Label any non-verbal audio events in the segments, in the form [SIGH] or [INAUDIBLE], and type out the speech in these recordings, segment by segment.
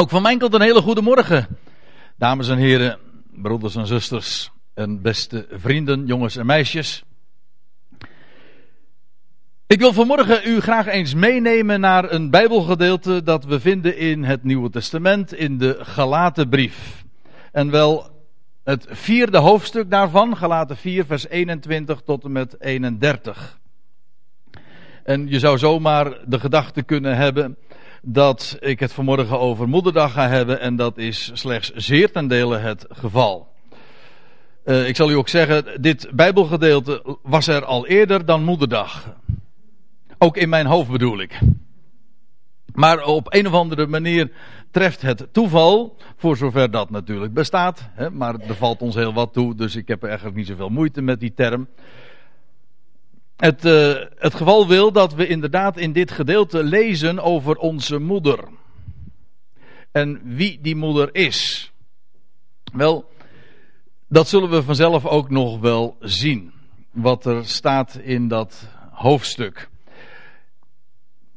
Ook van mijn kant een hele goede morgen. Dames en heren, broeders en zusters en beste vrienden, jongens en meisjes. Ik wil vanmorgen u graag eens meenemen naar een Bijbelgedeelte dat we vinden in het Nieuwe Testament, in de Galatenbrief. En wel het vierde hoofdstuk daarvan, Galaten 4, vers 21 tot en met 31. En je zou zomaar de gedachte kunnen hebben dat ik het vanmorgen over Moederdag ga hebben en dat is slechts zeer ten dele het geval. Uh, ik zal u ook zeggen, dit Bijbelgedeelte was er al eerder dan Moederdag. Ook in mijn hoofd bedoel ik. Maar op een of andere manier treft het toeval, voor zover dat natuurlijk bestaat. Hè, maar er valt ons heel wat toe, dus ik heb er eigenlijk niet zoveel moeite met die term. Het, uh, het geval wil dat we inderdaad in dit gedeelte lezen over onze moeder. En wie die moeder is. Wel, dat zullen we vanzelf ook nog wel zien. Wat er staat in dat hoofdstuk.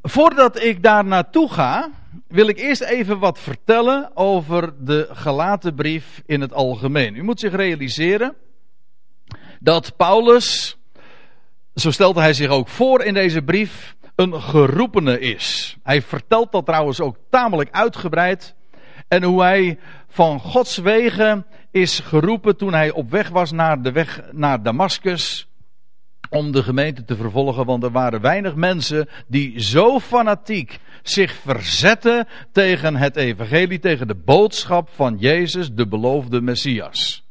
Voordat ik daar naartoe ga, wil ik eerst even wat vertellen over de gelaten brief in het algemeen. U moet zich realiseren dat Paulus zo stelt hij zich ook voor in deze brief, een geroepene is. Hij vertelt dat trouwens ook tamelijk uitgebreid. En hoe hij van Gods wegen is geroepen toen hij op weg was naar de weg naar Damascus. Om de gemeente te vervolgen, want er waren weinig mensen die zo fanatiek zich verzetten tegen het evangelie, tegen de boodschap van Jezus, de beloofde Messias.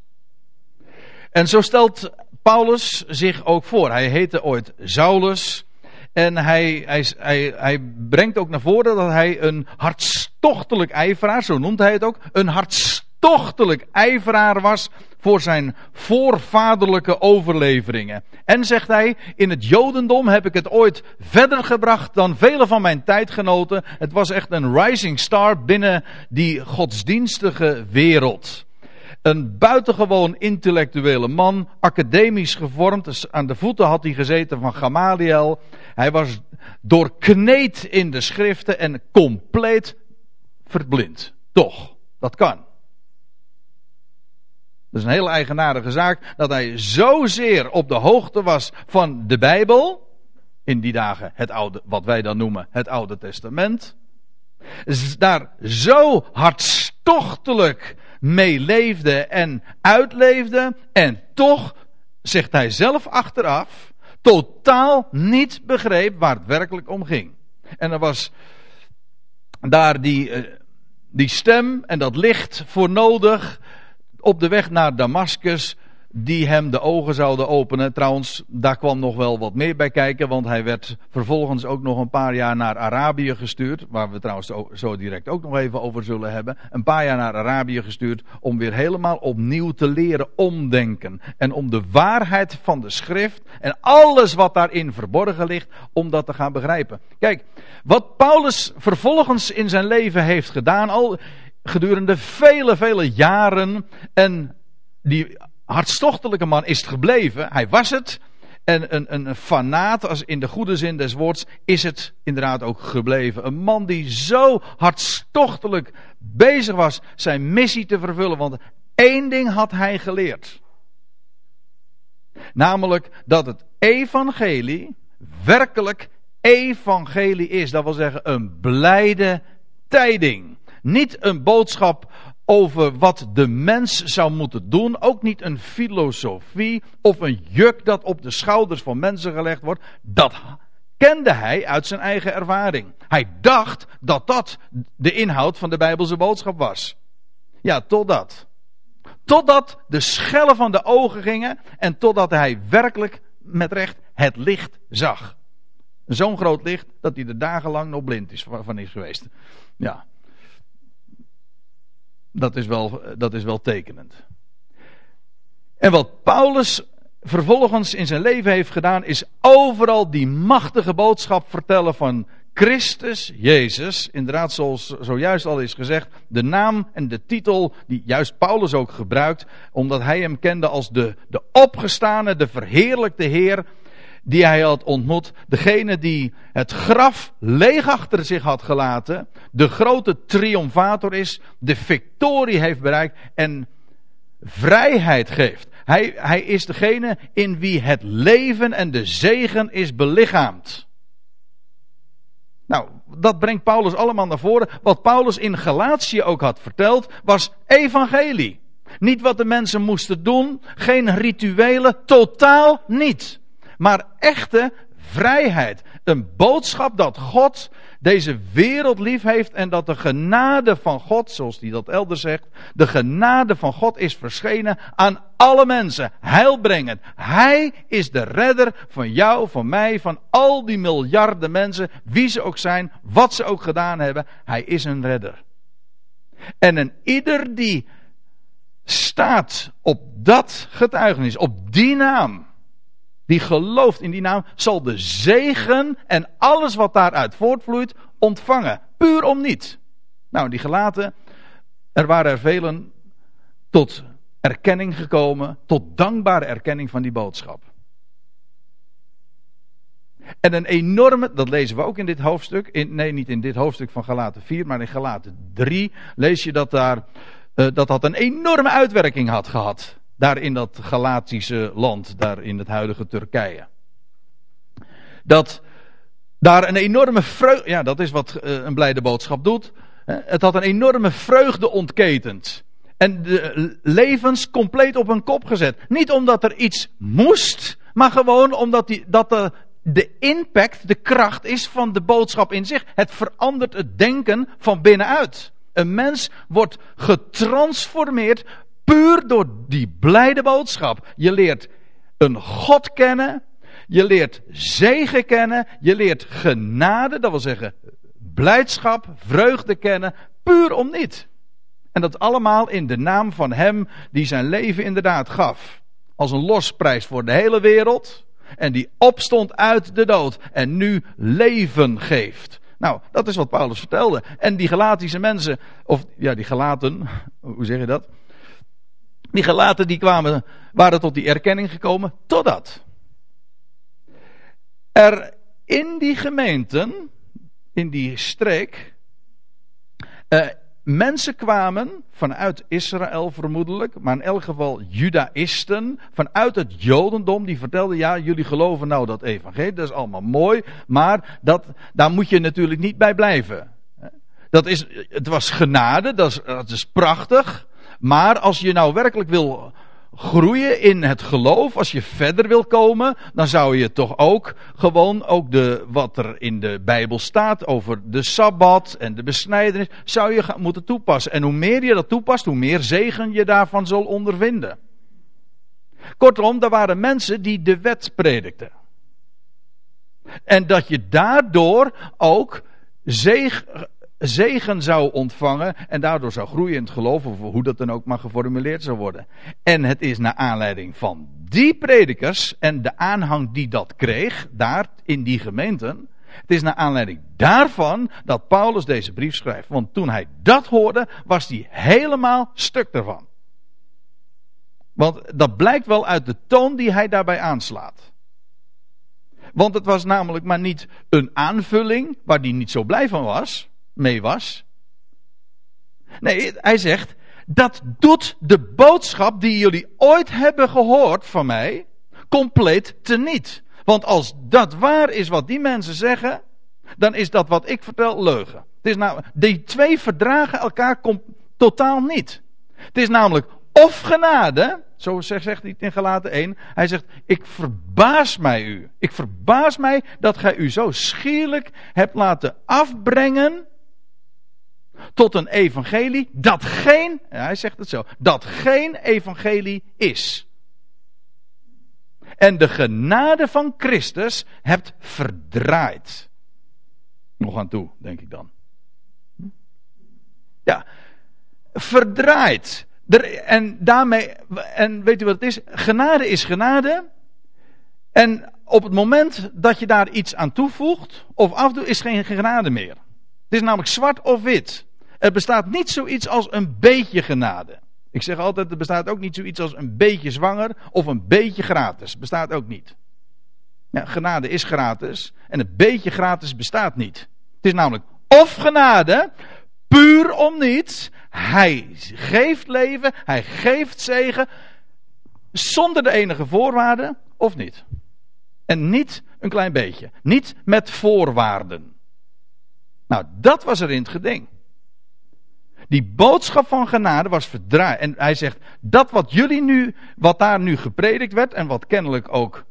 En zo stelt Paulus zich ook voor. Hij heette ooit Saulus. En hij, hij, hij, hij brengt ook naar voren dat hij een hartstochtelijk ijveraar, zo noemt hij het ook, een hartstochtelijk ijveraar was voor zijn voorvaderlijke overleveringen. En zegt hij, in het Jodendom heb ik het ooit verder gebracht dan vele van mijn tijdgenoten. Het was echt een rising star binnen die godsdienstige wereld. Een buitengewoon intellectuele man, academisch gevormd. Dus aan de voeten had hij gezeten van Gamaliel. Hij was doorkneed in de schriften en compleet verblind. Toch, dat kan. Dat is een hele eigenaardige zaak dat hij zozeer op de hoogte was van de Bijbel. In die dagen het oude, wat wij dan noemen het Oude Testament. Daar zo hartstochtelijk mee leefde en uitleefde. En toch, zegt hij zelf achteraf, totaal niet begreep waar het werkelijk om ging. En er was daar die, eh, die stem en dat licht voor nodig op de weg naar Damascus die hem de ogen zouden openen. Trouwens, daar kwam nog wel wat meer bij kijken, want hij werd vervolgens ook nog een paar jaar naar Arabië gestuurd, waar we trouwens zo direct ook nog even over zullen hebben. Een paar jaar naar Arabië gestuurd om weer helemaal opnieuw te leren omdenken en om de waarheid van de schrift en alles wat daarin verborgen ligt, om dat te gaan begrijpen. Kijk, wat Paulus vervolgens in zijn leven heeft gedaan, al gedurende vele, vele jaren en die hartstochtelijke man is het gebleven. Hij was het. En een, een fanaat, als in de goede zin des woords, is het inderdaad ook gebleven. Een man die zo hartstochtelijk bezig was zijn missie te vervullen. Want één ding had hij geleerd. Namelijk dat het evangelie werkelijk evangelie is. Dat wil zeggen een blijde tijding. Niet een boodschap over wat de mens zou moeten doen. Ook niet een filosofie of een juk dat op de schouders van mensen gelegd wordt. Dat kende hij uit zijn eigen ervaring. Hij dacht dat dat de inhoud van de Bijbelse boodschap was. Ja, totdat. Totdat de schellen van de ogen gingen en totdat hij werkelijk met recht het licht zag. Zo'n groot licht dat hij er dagenlang nog blind is, van is geweest. Ja. Dat is wel, dat is wel tekenend. En wat Paulus vervolgens in zijn leven heeft gedaan, is overal die machtige boodschap vertellen van Christus Jezus. Inderdaad, zoals zojuist al is gezegd, de naam en de titel die juist Paulus ook gebruikt, omdat hij hem kende als de, de opgestane, de verheerlijkte Heer. Die hij had ontmoet, degene die het graf leeg achter zich had gelaten, de grote triomfator is, de victorie heeft bereikt en vrijheid geeft. Hij, hij is degene in wie het leven en de zegen is belichaamd. Nou, dat brengt Paulus allemaal naar voren. Wat Paulus in Galatië ook had verteld, was evangelie. Niet wat de mensen moesten doen, geen rituelen, totaal niet. Maar echte vrijheid. Een boodschap dat God deze wereld lief heeft en dat de genade van God, zoals hij dat elders zegt, de genade van God is verschenen aan alle mensen, heilbrengend. Hij is de redder van jou, van mij, van al die miljarden mensen, wie ze ook zijn, wat ze ook gedaan hebben. Hij is een redder. En een ieder die staat op dat getuigenis, op die naam, die gelooft in die naam, zal de zegen en alles wat daaruit voortvloeit ontvangen. Puur om niet. Nou, die gelaten, er waren er velen tot erkenning gekomen, tot dankbare erkenning van die boodschap. En een enorme, dat lezen we ook in dit hoofdstuk, in, nee niet in dit hoofdstuk van Galaten 4, maar in Galaten 3 lees je dat daar, uh, dat dat een enorme uitwerking had gehad daar in dat Galatische land, daar in het huidige Turkije. Dat daar een enorme vreugde, ja dat is wat eh, een blijde boodschap doet. Het had een enorme vreugde ontketend. En de levens compleet op een kop gezet. Niet omdat er iets moest, maar gewoon omdat die, dat de, de impact, de kracht is van de boodschap in zich. Het verandert het denken van binnenuit. Een mens wordt getransformeerd Puur door die blijde boodschap. Je leert een God kennen. Je leert zegen kennen. Je leert genade, dat wil zeggen blijdschap, vreugde kennen. Puur om niet. En dat allemaal in de naam van Hem die zijn leven inderdaad gaf. Als een losprijs voor de hele wereld. En die opstond uit de dood. En nu leven geeft. Nou, dat is wat Paulus vertelde. En die Galatische mensen, of ja, die gelaten, [LAUGHS] hoe zeg je dat? Die gelaten die kwamen, waren tot die erkenning gekomen, totdat er in die gemeenten, in die streek, eh, mensen kwamen vanuit Israël vermoedelijk, maar in elk geval Judaïsten, vanuit het Jodendom, die vertelden, ja, jullie geloven nou dat evangelie, dat is allemaal mooi, maar dat, daar moet je natuurlijk niet bij blijven. Dat is, het was genade, dat is, dat is prachtig, maar als je nou werkelijk wil groeien in het geloof, als je verder wil komen, dan zou je toch ook gewoon ook de, wat er in de Bijbel staat over de Sabbat en de besnijdenis, zou je moeten toepassen. En hoe meer je dat toepast, hoe meer zegen je daarvan zal ondervinden. Kortom, er waren mensen die de wet predikten. En dat je daardoor ook zegen, zegen zou ontvangen en daardoor zou groeien in het geloof, of hoe dat dan ook maar geformuleerd zou worden. En het is naar aanleiding van die predikers en de aanhang die dat kreeg, daar in die gemeenten, het is naar aanleiding daarvan dat Paulus deze brief schrijft. Want toen hij dat hoorde, was hij helemaal stuk ervan. Want dat blijkt wel uit de toon die hij daarbij aanslaat. Want het was namelijk maar niet een aanvulling waar hij niet zo blij van was mee was. Nee, hij zegt, dat doet de boodschap die jullie ooit hebben gehoord van mij compleet teniet. Want als dat waar is wat die mensen zeggen, dan is dat wat ik vertel leugen. Het is nou, die twee verdragen elkaar totaal niet. Het is namelijk of genade, zo zegt hij in Galaten 1. Hij zegt, ik verbaas mij u. Ik verbaas mij dat gij u zo schierlijk hebt laten afbrengen tot een evangelie dat geen, hij zegt het zo, dat geen evangelie is. En de genade van Christus hebt verdraaid. Nog aan toe, denk ik dan. Ja, verdraaid. En daarmee, en weet u wat het is? Genade is genade. En op het moment dat je daar iets aan toevoegt of afdoet, is geen genade meer. Het is namelijk zwart of wit. Er bestaat niet zoiets als een beetje genade. Ik zeg altijd, er bestaat ook niet zoiets als een beetje zwanger of een beetje gratis. Bestaat ook niet. Ja, genade is gratis en een beetje gratis bestaat niet. Het is namelijk of genade, puur om niets. Hij geeft leven, hij geeft zegen, zonder de enige voorwaarden, of niet. En niet een klein beetje. Niet met voorwaarden. Nou, dat was er in het geding. Die boodschap van genade was verdraaid. En hij zegt, dat wat jullie nu, wat daar nu gepredikt werd en wat kennelijk ook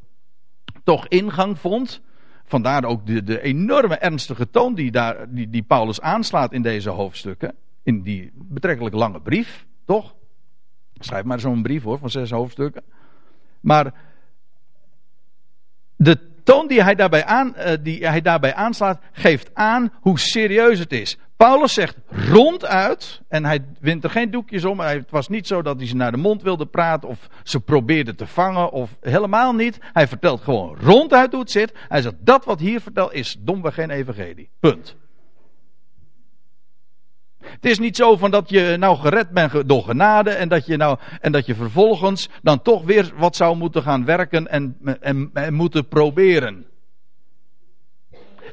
toch ingang vond. Vandaar ook de, de enorme ernstige toon die, daar, die, die Paulus aanslaat in deze hoofdstukken. In die betrekkelijk lange brief, toch? Schrijf maar zo'n brief hoor, van zes hoofdstukken. Maar de toon die hij, daarbij aan, uh, die hij daarbij aanslaat, geeft aan hoe serieus het is. Paulus zegt ronduit, en hij wint er geen doekjes om. Het was niet zo dat hij ze naar de mond wilde praten of ze probeerde te vangen of helemaal niet. Hij vertelt gewoon ronduit hoe het zit. Hij zegt dat wat hier vertelt is domweg geen evangelie. Punt. Het is niet zo van dat je nou gered bent door genade en dat je, nou, en dat je vervolgens dan toch weer wat zou moeten gaan werken en, en, en moeten proberen.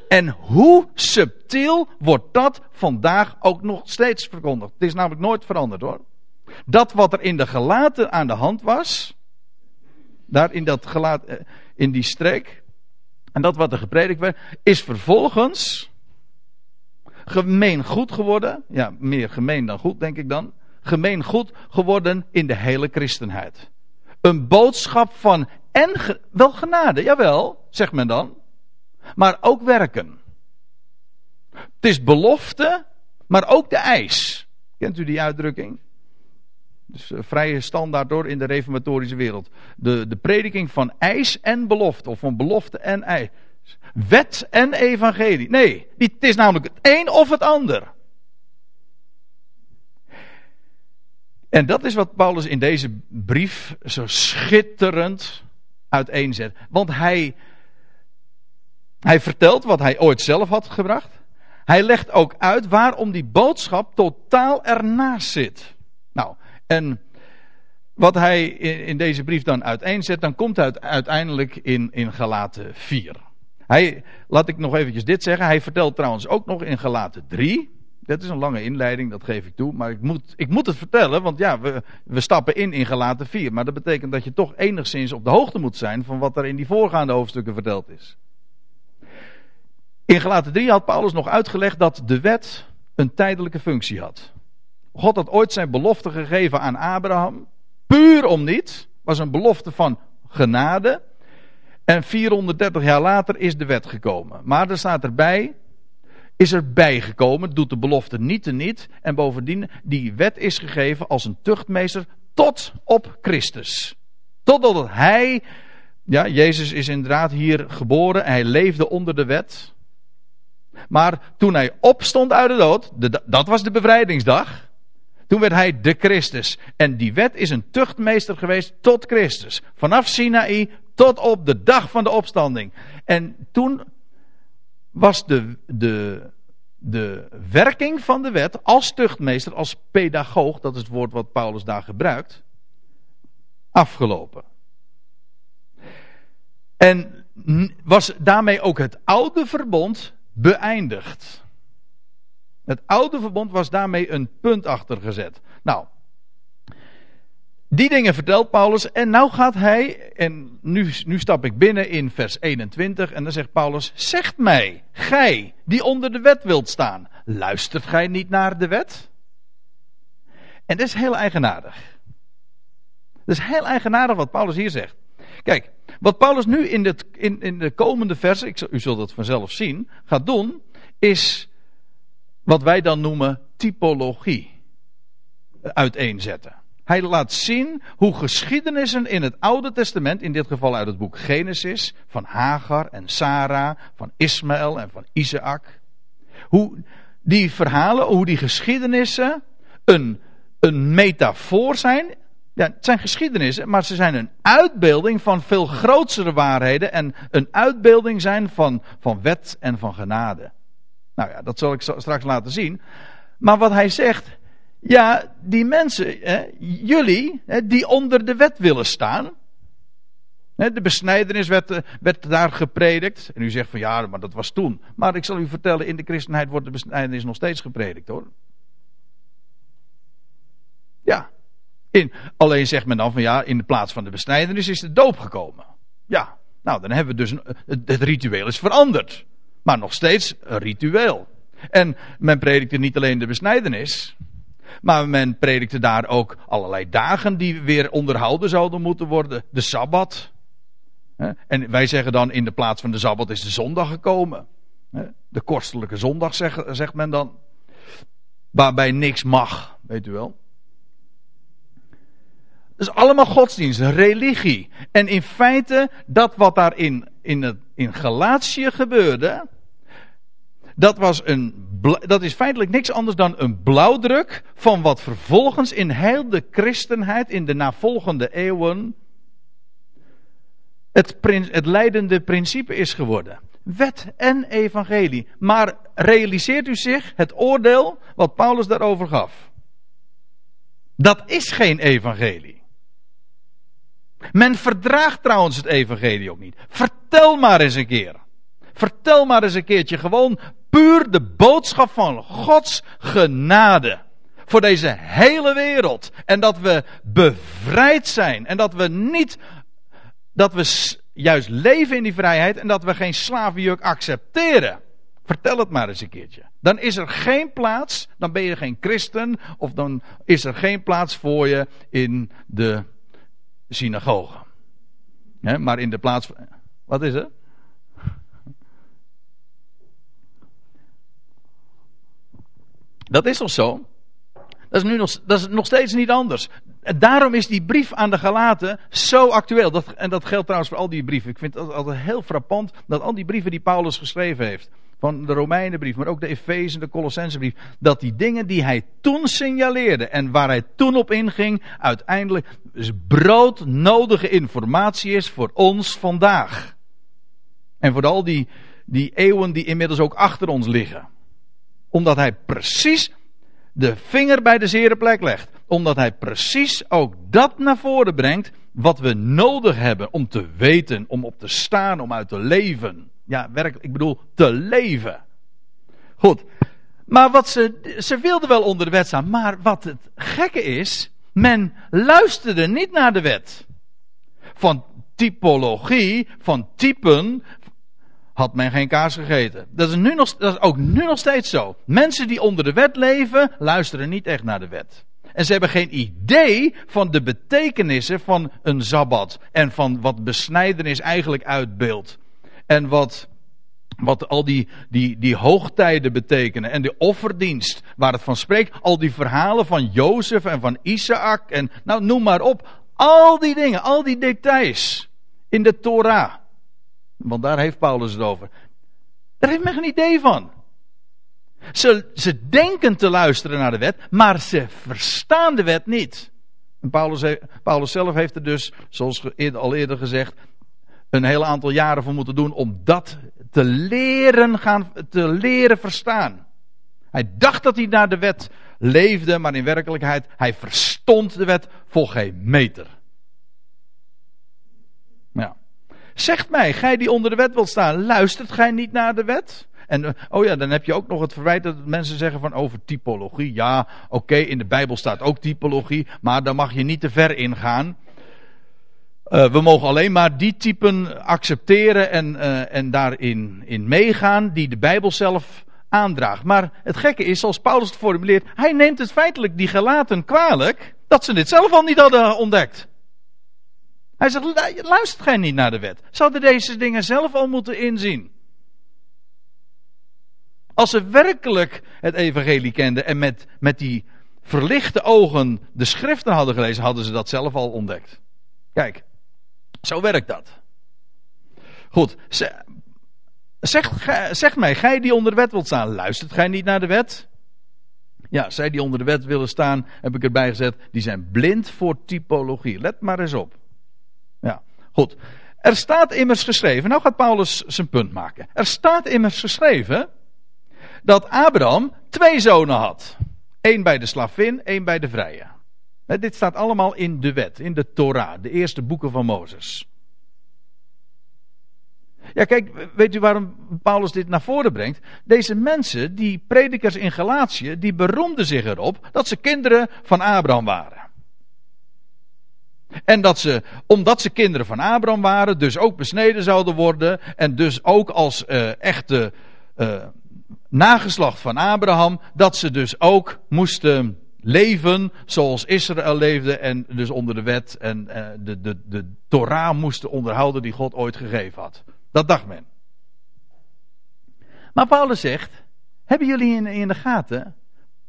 En hoe subtiel wordt dat vandaag ook nog steeds verkondigd? Het is namelijk nooit veranderd hoor. Dat wat er in de gelaten aan de hand was, daar in, dat gelaat, eh, in die streek, en dat wat er gepredikt werd, is vervolgens gemeen goed geworden. Ja, meer gemeen dan goed, denk ik dan. Gemeen goed geworden in de hele christenheid. Een boodschap van en wel genade, jawel, zegt men dan maar ook werken. Het is belofte, maar ook de eis. Kent u die uitdrukking? Dus uh, vrije standaard door in de reformatorische wereld. De, de prediking van eis en belofte, of van belofte en eis. Wet en evangelie. Nee, het is namelijk het een of het ander. En dat is wat Paulus in deze brief zo schitterend uiteenzet. Want hij hij vertelt wat hij ooit zelf had gebracht. Hij legt ook uit waarom die boodschap totaal ernaast zit. Nou, en wat hij in, deze brief dan uiteenzet, dan komt hij uiteindelijk in, in Galaten 4. Hij, laat ik nog eventjes dit zeggen. Hij vertelt trouwens ook nog in Galaten 3. Dat is een lange inleiding, dat geef ik toe. Maar ik moet, ik moet het vertellen, want ja, we, we stappen in in Galaten 4. Maar dat betekent dat je toch enigszins op de hoogte moet zijn van wat er in die voorgaande hoofdstukken verteld is. In Gelaten 3 had Paulus nog uitgelegd dat de wet een tijdelijke functie had. God had ooit zijn belofte gegeven aan Abraham, puur om niets, was een belofte van genade. En 430 jaar later is de wet gekomen. Maar er staat erbij, is er bijgekomen, doet de belofte niet te niet. En bovendien, die wet is gegeven als een tuchtmeester tot op Christus. Totdat hij, ja, Jezus is inderdaad hier geboren, hij leefde onder de wet. Maar toen hij opstond uit de dood, dat was de bevrijdingsdag. Toen werd hij de Christus. En die wet is een tuchtmeester geweest tot Christus. Vanaf Sinaï tot op de dag van de opstanding. En toen was de, de, de werking van de wet als tuchtmeester, als pedagoog, dat is het woord wat Paulus daar gebruikt, afgelopen. En was daarmee ook het oude verbond beëindigd. Het oude verbond was daarmee een punt achter gezet. Nou, die dingen vertelt Paulus en nou gaat hij, en nu, nu stap ik binnen in vers 21 en dan zegt Paulus, zegt mij, gij die onder de wet wilt staan, luistert gij niet naar de wet? En dat is heel eigenaardig. Dat is heel eigenaardig wat Paulus hier zegt. Kijk, wat Paulus nu in, in, in de komende versen, u zult het vanzelf zien, gaat doen, is wat wij dan noemen typologie uiteenzetten. Hij laat zien hoe geschiedenissen in het Oude Testament, in dit geval uit het boek Genesis, van Hagar en Sarah, van Ismaël en van Isaac, hoe die verhalen, hoe die geschiedenissen een, een metafoor zijn ja, het zijn geschiedenissen, maar ze zijn een uitbeelding van veel grotere waarheden en een uitbeelding zijn van, van wet en van genade. Nou ja, dat zal ik straks laten zien. Maar wat hij zegt, ja, die mensen, hè, jullie, hè, die onder de wet willen staan, De besnijdenis werd, eh, werd daar gepredikt. En u zegt van ja, maar dat was toen. Maar ik zal u vertellen, in de christenheid wordt de besnijdenis nog steeds gepredikt hoor. Ja. In, alleen zegt men dan van ja, in de plaats van de besnijdenis is de doop gekomen. Ja, nou dan hebben we dus, een, het, ritueel is veranderd. Maar nog steeds een ritueel. En men predikte niet alleen de besnijdenis. Maar men predikte daar ook allerlei dagen die weer onderhouden zouden moeten worden. De Sabbat. En wij zeggen dan in de plaats van de Sabbat is de zondag gekomen. De kostelijke zondag zegt men dan. Waarbij niks mag, weet u wel. Dat is allemaal godsdienst, religie. En in feite, dat wat daar in, in, het, in Galatië gebeurde. Dat, was een, dat is feitelijk niks anders dan een blauwdruk van wat vervolgens in heel de christenheid in de navolgende eeuwen het, het leidende principe is geworden. Wet en evangelie. Maar realiseert u zich het oordeel wat Paulus daarover gaf? Dat is geen evangelie. Men verdraagt trouwens het evangelie ook niet. Vertel maar eens een keer. Vertel maar eens een keertje gewoon puur de boodschap van Gods genade. Voor deze hele wereld. En dat we bevrijd zijn. En dat we niet, dat we juist leven in die vrijheid. En dat we geen slavenjuk accepteren. Vertel het maar eens een keertje. Dan is er geen plaats, dan ben je geen christen. Of dan is er geen plaats voor je in de synagoge. maar in de plaats. Wat is het? Dat is toch zo? Dat is, nu nog, dat is nog steeds niet anders. Daarom is die brief aan de Galaten zo actueel. Dat, en dat geldt trouwens voor al die brieven. Ik vind het altijd heel frappant dat al die brieven die Paulus geschreven heeft van de Romeinenbrief, maar ook de Efeze, de Colossensebrief, dat die dingen die hij toen signaleerde en waar hij toen op inging, uiteindelijk broodnodige informatie is voor ons vandaag. En voor al die, die eeuwen die inmiddels ook achter ons liggen. Omdat hij precies de vinger bij de zere plek legt. Omdat hij precies ook dat naar voren brengt wat we nodig hebben om te weten, om op te staan, om uit te leven. Ja, werkelijk, ik bedoel te leven. Goed. Maar wat ze, ze wilden wel onder de wet staan. Maar wat het gekke is, men luisterde niet naar de wet. Van typologie, van typen, had men geen kaas gegeten. Dat is, nu nog, dat is ook nu nog steeds zo. Mensen die onder de wet leven, luisteren niet echt naar de wet. En ze hebben geen idee van de betekenissen van een sabbat. En van wat besnijdenis eigenlijk uitbeeldt. En wat, wat al die, die, die hoogtijden betekenen. En de offerdienst waar het van spreekt. Al die verhalen van Jozef en van Isaac. En nou, noem maar op. Al die dingen, al die details. In de Torah. Want daar heeft Paulus het over. Daar heeft men geen idee van. Ze, ze denken te luisteren naar de wet, maar ze verstaan de wet niet. Paulus, Paulus zelf heeft er dus, zoals al eerder gezegd, een heel aantal jaren voor moeten doen om dat te leren gaan, te leren verstaan. Hij dacht dat hij naar de wet leefde, maar in werkelijkheid, hij verstond de wet voor geen meter. Ja. Zegt mij, gij die onder de wet wilt staan, luistert gij niet naar de wet? En eh, oh ja, dan heb je ook nog het verwijt dat mensen zeggen van over typologie. Ja, oké, in de Bijbel staat ook typologie, maar daar mag je niet te ver ingaan. Uh, we mogen alleen maar die typen accepteren en, uh, en daarin in meegaan die de Bijbel zelf aandraagt. Maar het gekke is, zoals Paulus het formuleert, hij neemt het feitelijk die gelaten kwalijk dat ze dit zelf al niet hadden ontdekt. Hij zegt, luistert gij niet naar de wet? Zouden deze dingen zelf al moeten inzien? Als ze werkelijk het evangelie kenden en met, met die verlichte ogen de schriften hadden gelezen, hadden ze dat zelf al ontdekt. Kijk, zo werkt dat. Goed, zeg, zeg mij, gij die onder de wet wilt staan, luistert gij niet naar de wet? Ja, zij die onder de wet willen staan, heb ik erbij gezet, die zijn blind voor typologie. Let maar eens op. Goed. Er staat immers geschreven, nou gaat Paulus zijn punt maken. Er staat immers geschreven dat Abraham twee zonen had. Eén bij de slavin, één bij de vrije. Dit staat allemaal in de wet, in de Torah, de eerste boeken van Mozes. Ja, kijk, weet u waarom Paulus dit naar voren brengt? Deze mensen, die predikers in Galatië, die beroemden zich erop dat ze kinderen van Abraham waren. En dat ze, omdat ze kinderen van Abraham waren, dus ook besneden zouden worden. En dus ook als uh, echte uh, nageslacht van Abraham, dat ze dus ook moesten leven zoals Israël leefde en dus onder de wet en uh, de, de, de Torah moesten onderhouden die God ooit gegeven had. Dat dacht men. Maar Paulus zegt, hebben jullie in, in de gaten,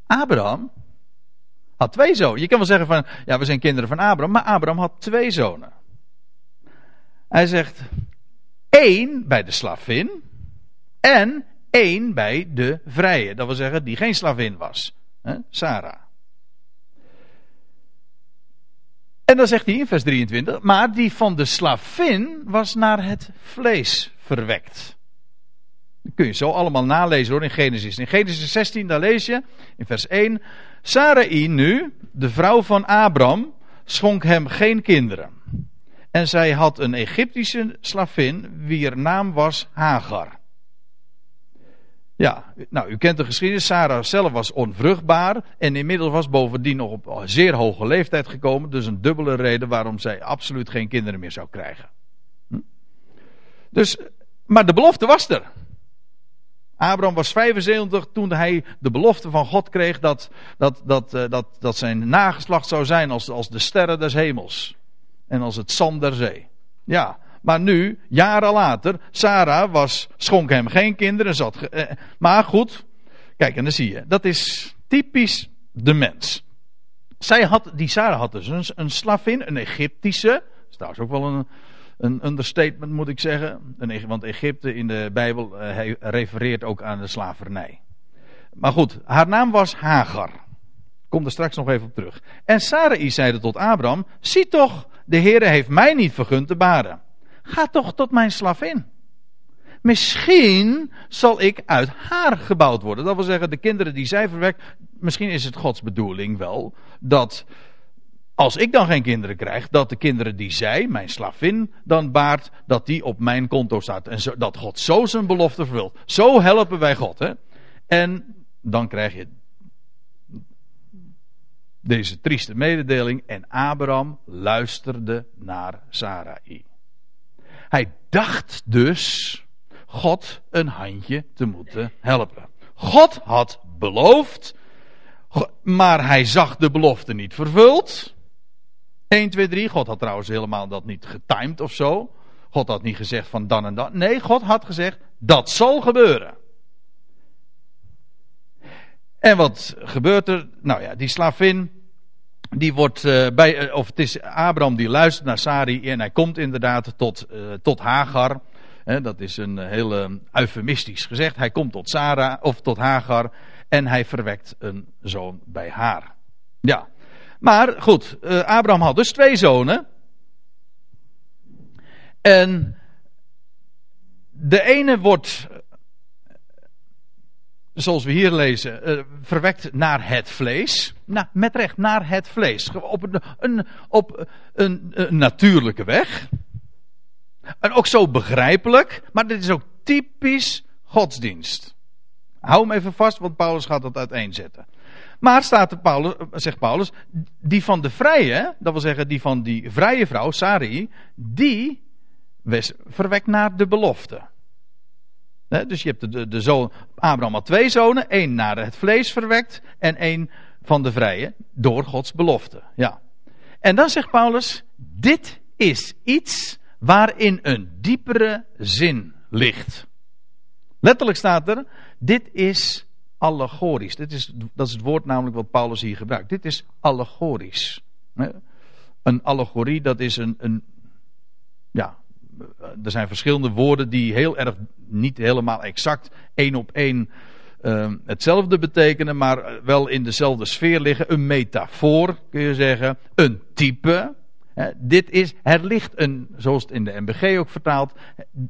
Abraham had twee zonen. Je kan wel zeggen van, ja we zijn kinderen van Abraham, maar Abraham had twee zonen. Hij zegt, één bij de slavin en één bij de vrije. Dat wil zeggen, die geen slavin was. Hè? Sarah. En dan zegt hij in vers 23, maar die van de slavin was naar het vlees verwekt. Dat kun je zo allemaal nalezen hoor in Genesis. In Genesis 16, daar lees je in vers 1. Sarai nu, de vrouw van Abram, schonk hem geen kinderen. En zij had een Egyptische slavin, wier naam was Hagar. Ja, nou, u kent de geschiedenis. Sarah zelf was onvruchtbaar. En inmiddels was bovendien nog op zeer hoge leeftijd gekomen. Dus een dubbele reden waarom zij absoluut geen kinderen meer zou krijgen. Hm? Dus, maar de belofte was er. Abraham was 75 toen hij de belofte van God kreeg dat, dat, dat, uh, dat, dat zijn nageslacht zou zijn als, als de sterren des hemels. En als het zand der zee. Ja, maar nu, jaren later, Sarah was, schonk hem geen kinderen. Zat, eh, maar goed, kijk, en dan zie je, dat is typisch de mens. Zij had, die Sarah had dus een, een slavin, een Egyptische. Dat is trouwens ook wel een, een understatement moet ik zeggen. Want Egypte in de Bijbel uh, refereert ook aan de slavernij. Maar goed, haar naam was Hagar. Kom er straks nog even op terug. En Sarai zeide tot Abraham: Zie toch, de Heere heeft mij niet vergund te baren. Ga toch tot mijn slavin. Misschien zal ik uit haar gebouwd worden. Dat wil zeggen, de kinderen die zij verwekt. Misschien is het Gods bedoeling wel dat als ik dan geen kinderen krijg, dat de kinderen die zij, mijn slavin, dan baart, dat die op mijn konto staat. En dat God zo zijn belofte vervult. Zo helpen wij God. Hè? En dan krijg je deze trieste mededeling. En Abraham luisterde naar Sarai. Hij dacht dus God een handje te moeten helpen. God had beloofd, maar hij zag de belofte niet vervuld. 1, 2, 3. God had trouwens helemaal dat niet getimed of zo. God had niet gezegd van dan en dan. Nee, God had gezegd dat zal gebeuren. En wat gebeurt er? Nou ja, die slavin, die wordt uh, bij, uh, of het is Abraham die luistert naar Sari en hij komt inderdaad tot, uh, tot Hagar. dat is een hele eufemistisch gezegd. Hij komt tot Sarah of tot Hagar en hij verwekt een zoon bij haar. Ja. Maar goed, uh, Abraham had dus twee zonen. En de ene wordt, zoals we hier lezen, uh, verwekt naar het vlees. Nou, met recht, naar het vlees. Op een, een op een, natuurlijke weg. En ook zo begrijpelijk, maar dit is ook typisch godsdienst. Hou hem even vast, want Paulus gaat dat uiteenzetten. Maar staat Paulus, zegt Paulus, die van de vrije, dat wil zeggen die van die vrije vrouw, Sari, die verwekt naar de belofte. dus je hebt de, de zoon, Abraham had twee zonen, één naar het vlees verwekt en één van de vrije, door Gods belofte. Ja. En dan zegt Paulus, dit is iets waarin een diepere zin ligt. Letterlijk staat er, dit is allegorisch. Dit is, dat is het woord namelijk wat Paulus hier gebruikt. Dit is allegorisch. Een allegorie, dat is een, een. Ja, er zijn verschillende woorden die heel erg niet helemaal exact één op één uh, hetzelfde betekenen, maar wel in dezelfde sfeer liggen. Een metafoor kun je zeggen, een type. dit is, er ligt een, zoals het in de MBG ook vertaald,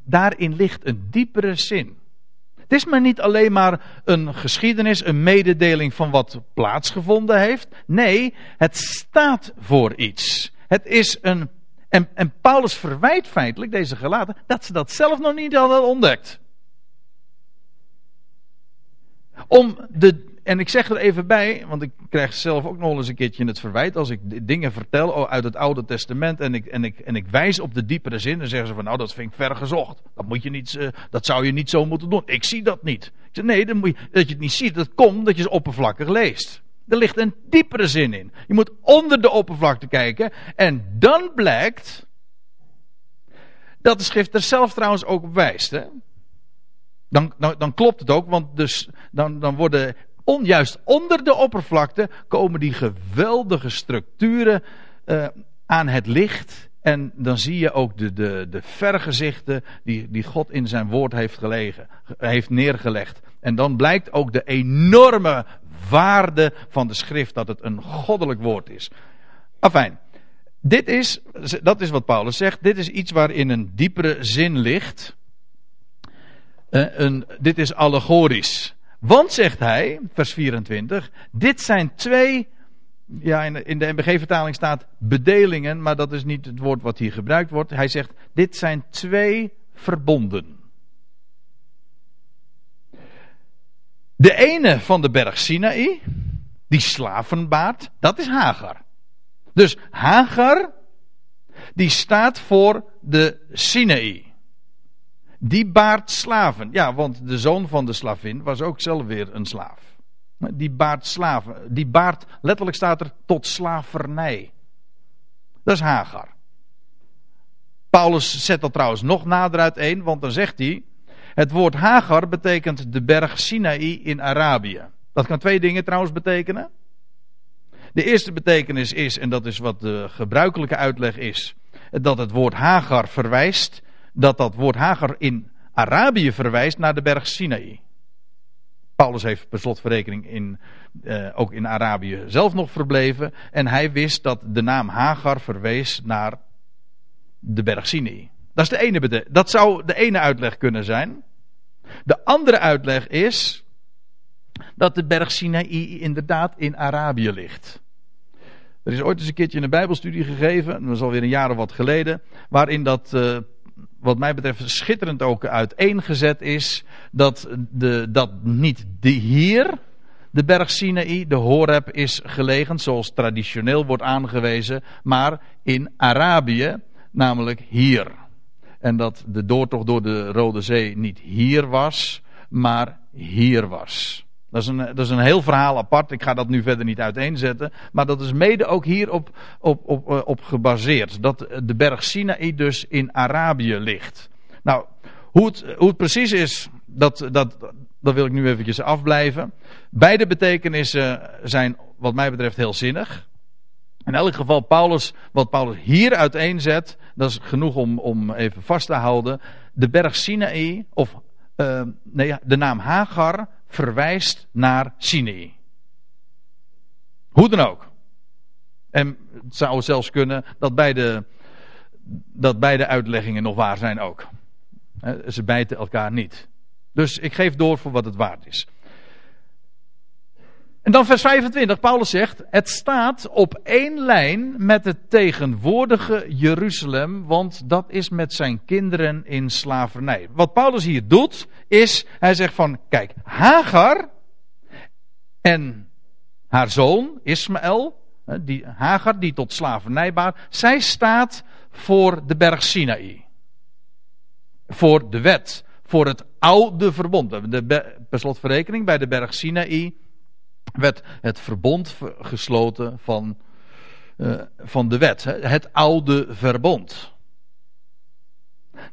daarin ligt een diepere zin. Het is maar niet alleen maar een geschiedenis, een mededeling van wat plaatsgevonden heeft. Nee, het staat voor iets. Het is een En, en Paulus verwijt feitelijk deze gelaten dat ze dat zelf nog niet hadden ontdekt. Om de, en ik zeg er even bij, want ik krijg zelf ook nog eens een keertje het verwijt als ik dingen vertel uit het Oude Testament en ik, en ik, en ik wijs op de diepere zin, dan zeggen ze van nou dat vind ik ver gezocht. Dat, moet je niet, dat zou je niet zo moeten doen. Ik zie dat niet. Ik zeg nee, dat, moet je, dat je het niet ziet, dat komt dat je ze oppervlakkig leest. Er ligt een diepere zin in. Je moet onder de oppervlakte kijken en dan blijkt dat de schrift er zelf trouwens ook op wijst. Hè? Dan, dan, dan, klopt het ook, want dus, dan, dan worden onjuist onder de oppervlakte komen die geweldige structuren uh, aan het licht. En dan zie je ook de, de, de vergezichten die, die God in zijn woord heeft, gelegen, heeft neergelegd. En dan blijkt ook de enorme waarde van de schrift, dat het een goddelijk woord is. Afijn, dit is, dat is wat Paulus zegt, dit is iets waarin een diepere zin ligt. Uh, een, dit is allegorisch. Want, zegt hij, vers 24, dit zijn twee, ja, in de, in de MBG-vertaling staat bedelingen, maar dat is niet het woord wat hier gebruikt wordt. Hij zegt, dit zijn twee verbonden. De ene van de berg Sinaï, die slavenbaard, dat is Hagar. Dus Hagar, die staat voor de Sinaï. Die baart slaven. Ja, want de zoon van de slavin was ook zelf weer een slaaf. Die baart slaven. Die baart, letterlijk staat er, tot slavernij. Dat is Hagar. Paulus zet dat trouwens nog nader uiteen, want dan zegt hij. Het woord Hagar betekent de berg Sinaï in Arabië. Dat kan twee dingen trouwens betekenen. De eerste betekenis is, en dat is wat de gebruikelijke uitleg is, dat het woord Hagar verwijst dat dat woord Hagar in Arabië verwijst naar de berg Sinaï. Paulus heeft per slotverrekening in, uh, ook in Arabië zelf nog verbleven. En hij wist dat de naam Hagar verwees naar de berg Sinaï. Dat, is de ene dat zou de ene uitleg kunnen zijn. De andere uitleg is dat de berg Sinaï inderdaad in Arabië ligt. Er is ooit eens een keertje een Bijbelstudie gegeven, dat is alweer een jaar of wat geleden, waarin dat uh, wat mij betreft schitterend ook uiteengezet is dat, de, dat niet de hier de berg Sinaï, de Horeb, is gelegen, zoals traditioneel wordt aangewezen, maar in Arabië, namelijk hier. En dat de doortocht door de Rode Zee niet hier was, maar hier was. Dat is, een, dat is een heel verhaal apart. Ik ga dat nu verder niet uiteenzetten. Maar dat is mede ook hierop op, op, eh, op gebaseerd. Dat de berg Sinaï dus in Arabië ligt. Nou, hoe het, hoe het precies is, dat, dat, dat wil ik nu eventjes afblijven. Beide betekenissen zijn wat mij betreft heel zinnig. In elk geval, Paulus, wat Paulus hier uiteenzet, dat is genoeg om, om even vast te houden. De berg Sinaï, of uh, nee, de naam Hagar, verwijst naar Sinai. Hoe dan ook. En het zou zelfs kunnen dat beide, dat beide uitleggingen nog waar zijn ook. Ze bijten elkaar niet. Dus ik geef door voor wat het waard is. En dan vers 25, Paulus zegt, het staat op één lijn met het tegenwoordige Jeruzalem, want dat is met zijn kinderen in slavernij. Wat Paulus hier doet, is, hij zegt van, kijk, Hagar en haar zoon Ismaël, die, Hagar die tot slavernij baart, zij staat voor de berg Sinaï. Voor de wet, voor het oude verbond. De, per slotverrekening bij de berg Sinaï werd het verbond gesloten van, uh, van de wet. Het oude verbond.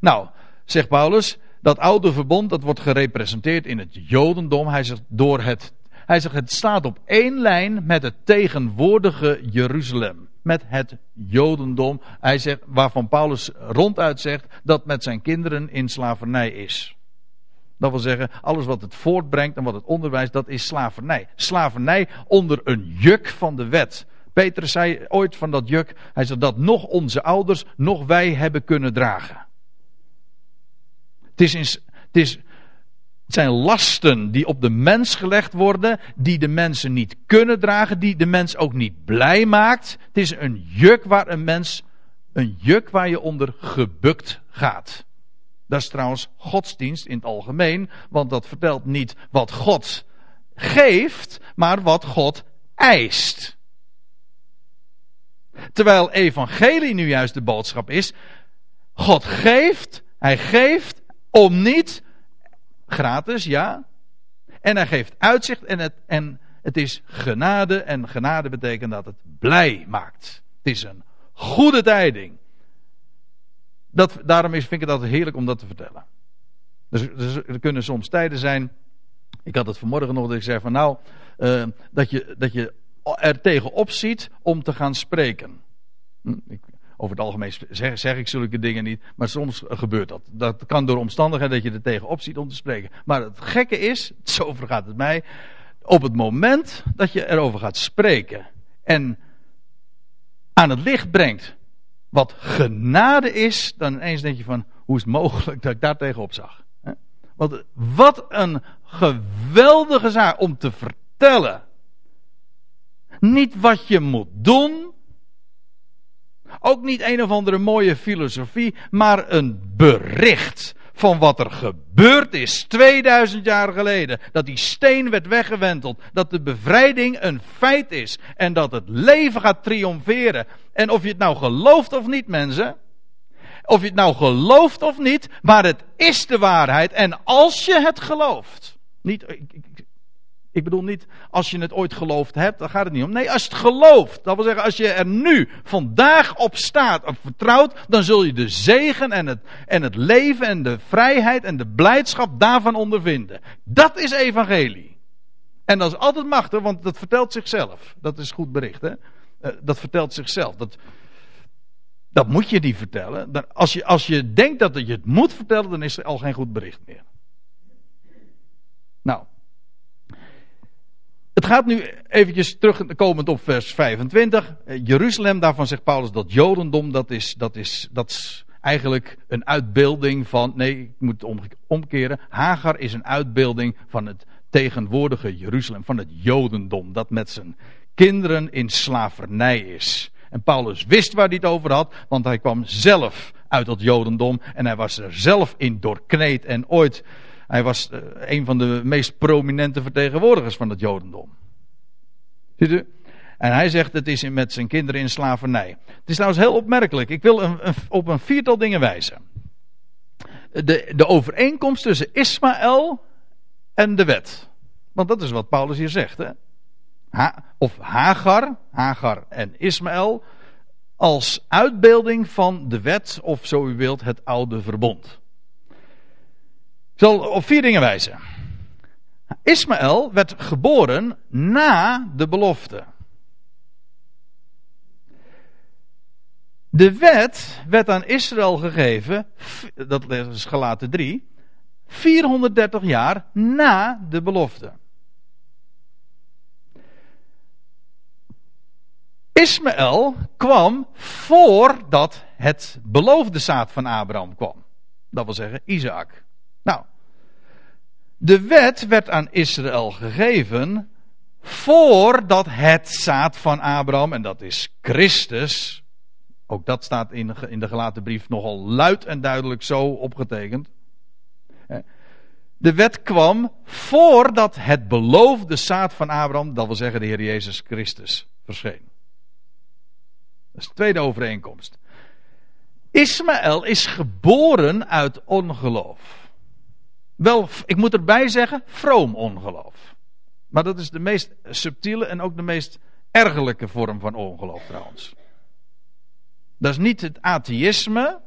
Nou, zegt Paulus, dat oude verbond dat wordt gerepresenteerd in het Jodendom. Hij zegt, door het, hij zegt het staat op één lijn met het tegenwoordige Jeruzalem. Met het Jodendom. Hij zegt, waarvan Paulus ronduit zegt dat met zijn kinderen in slavernij is. Dat wil zeggen, alles wat het voortbrengt en wat het onderwijst, dat is slavernij. Slavernij onder een juk van de wet. Petrus zei ooit van dat juk, hij zei dat nog onze ouders, nog wij hebben kunnen dragen. Het, is het, is, het zijn lasten die op de mens gelegd worden, die de mensen niet kunnen dragen, die de mens ook niet blij maakt. Het is een juk waar een mens Een juk waar je onder gebukt gaat. Dat is trouwens godsdienst in het algemeen, want dat vertelt niet wat God geeft, maar wat God eist. Terwijl evangelie nu juist de boodschap is, God geeft, hij geeft om niet, gratis ja, en hij geeft uitzicht en het, en het is genade en genade betekent dat het blij maakt. Het is een goede tijding. Dat, daarom is, vind ik het heerlijk om dat te vertellen. Dus, dus, er kunnen soms tijden zijn. Ik had het vanmorgen nog dat ik zei van nou, uh, dat, je, dat je er tegenop ziet om te gaan spreken. Hm, ik, over het algemeen zeg, zeg, ik zulke dingen niet, maar soms gebeurt dat. Dat kan door omstandigheden dat je er tegenop ziet om te spreken. Maar het gekke is, [LAUGHS] zo vergaat het mij, op het moment dat je erover gaat spreken en aan het licht brengt wat genade is, dan ineens denk je van, hoe is het mogelijk dat ik daar tegenop zag? Want wat een geweldige zaak om te vertellen. Niet wat je moet doen. Ook niet een of andere mooie filosofie, maar een bericht van wat er gebeurd is 2000 jaar geleden. Dat die steen werd weggewenteld. Dat de bevrijding een feit is. En dat het leven gaat triomferen. En of je het nou gelooft of niet, mensen. Of je het nou gelooft of niet, maar het is de waarheid. En als je het gelooft. Niet, ik bedoel niet als je het ooit geloofd hebt, daar gaat het niet om. Nee, als je het gelooft, dat wil zeggen als je er nu vandaag op staat, op vertrouwt, dan zul je de zegen en het, en het leven en de vrijheid en de blijdschap daarvan ondervinden. Dat is evangelie. En dat is altijd machtig, want dat vertelt zichzelf. Dat is goed bericht, hè? Eh, dat vertelt zichzelf. Dat, dat moet je niet vertellen. Als je, als je denkt dat je het moet vertellen, dan is er al geen goed bericht meer. Nou. Het gaat nu eventjes terugkomend op vers 25. Eh, Jeruzalem, daarvan zegt Paulus dat Jodendom, dat is, dat is, dat is eigenlijk een uitbeelding van, nee, ik moet het omkeren. Hagar is een uitbeelding van het tegenwoordige Jeruzalem, van het Jodendom, dat met zijn kinderen in slavernij is. En Paulus wist waar hij het over had, want hij kwam zelf uit het Jodendom en hij was er zelf in doorkneed en ooit hij was uh, een van de meest prominente vertegenwoordigers van het Jodendom. Ziet u? En hij zegt het is met zijn kinderen in slavernij. Het is trouwens heel opmerkelijk. Ik wil een, op een viertal dingen wijzen. De, de overeenkomst tussen Ismaël en de wet. Want dat is wat Paulus hier zegt. Hè? Ha, of Hagar, Hagar en Ismaël. Als uitbeelding van de wet, of zo u wilt, het oude verbond. Zal op vier dingen wijzen. Ismaël werd geboren na de belofte. De wet werd aan Israël gegeven, dat is gelaten 3, 430 jaar na de belofte. Ismaël kwam voordat het beloofde zaad van Abraham kwam. Dat wil zeggen Isaac. Nou, de wet werd aan Israël gegeven voordat het zaad van Abraham, en dat is Christus, ook dat staat in, in de gelaten brief nogal luid en duidelijk zo opgetekend. De wet kwam voordat het beloofde zaad van Abraham, dat wil zeggen de Heer Jezus Christus, verscheen. Dat is de tweede overeenkomst. Ismaël is geboren uit ongeloof. Wel, ik moet erbij zeggen, vroom ongeloof. Maar dat is de meest subtiele en ook de meest ergelijke vorm van ongeloof trouwens. Dat is niet het atheïsme,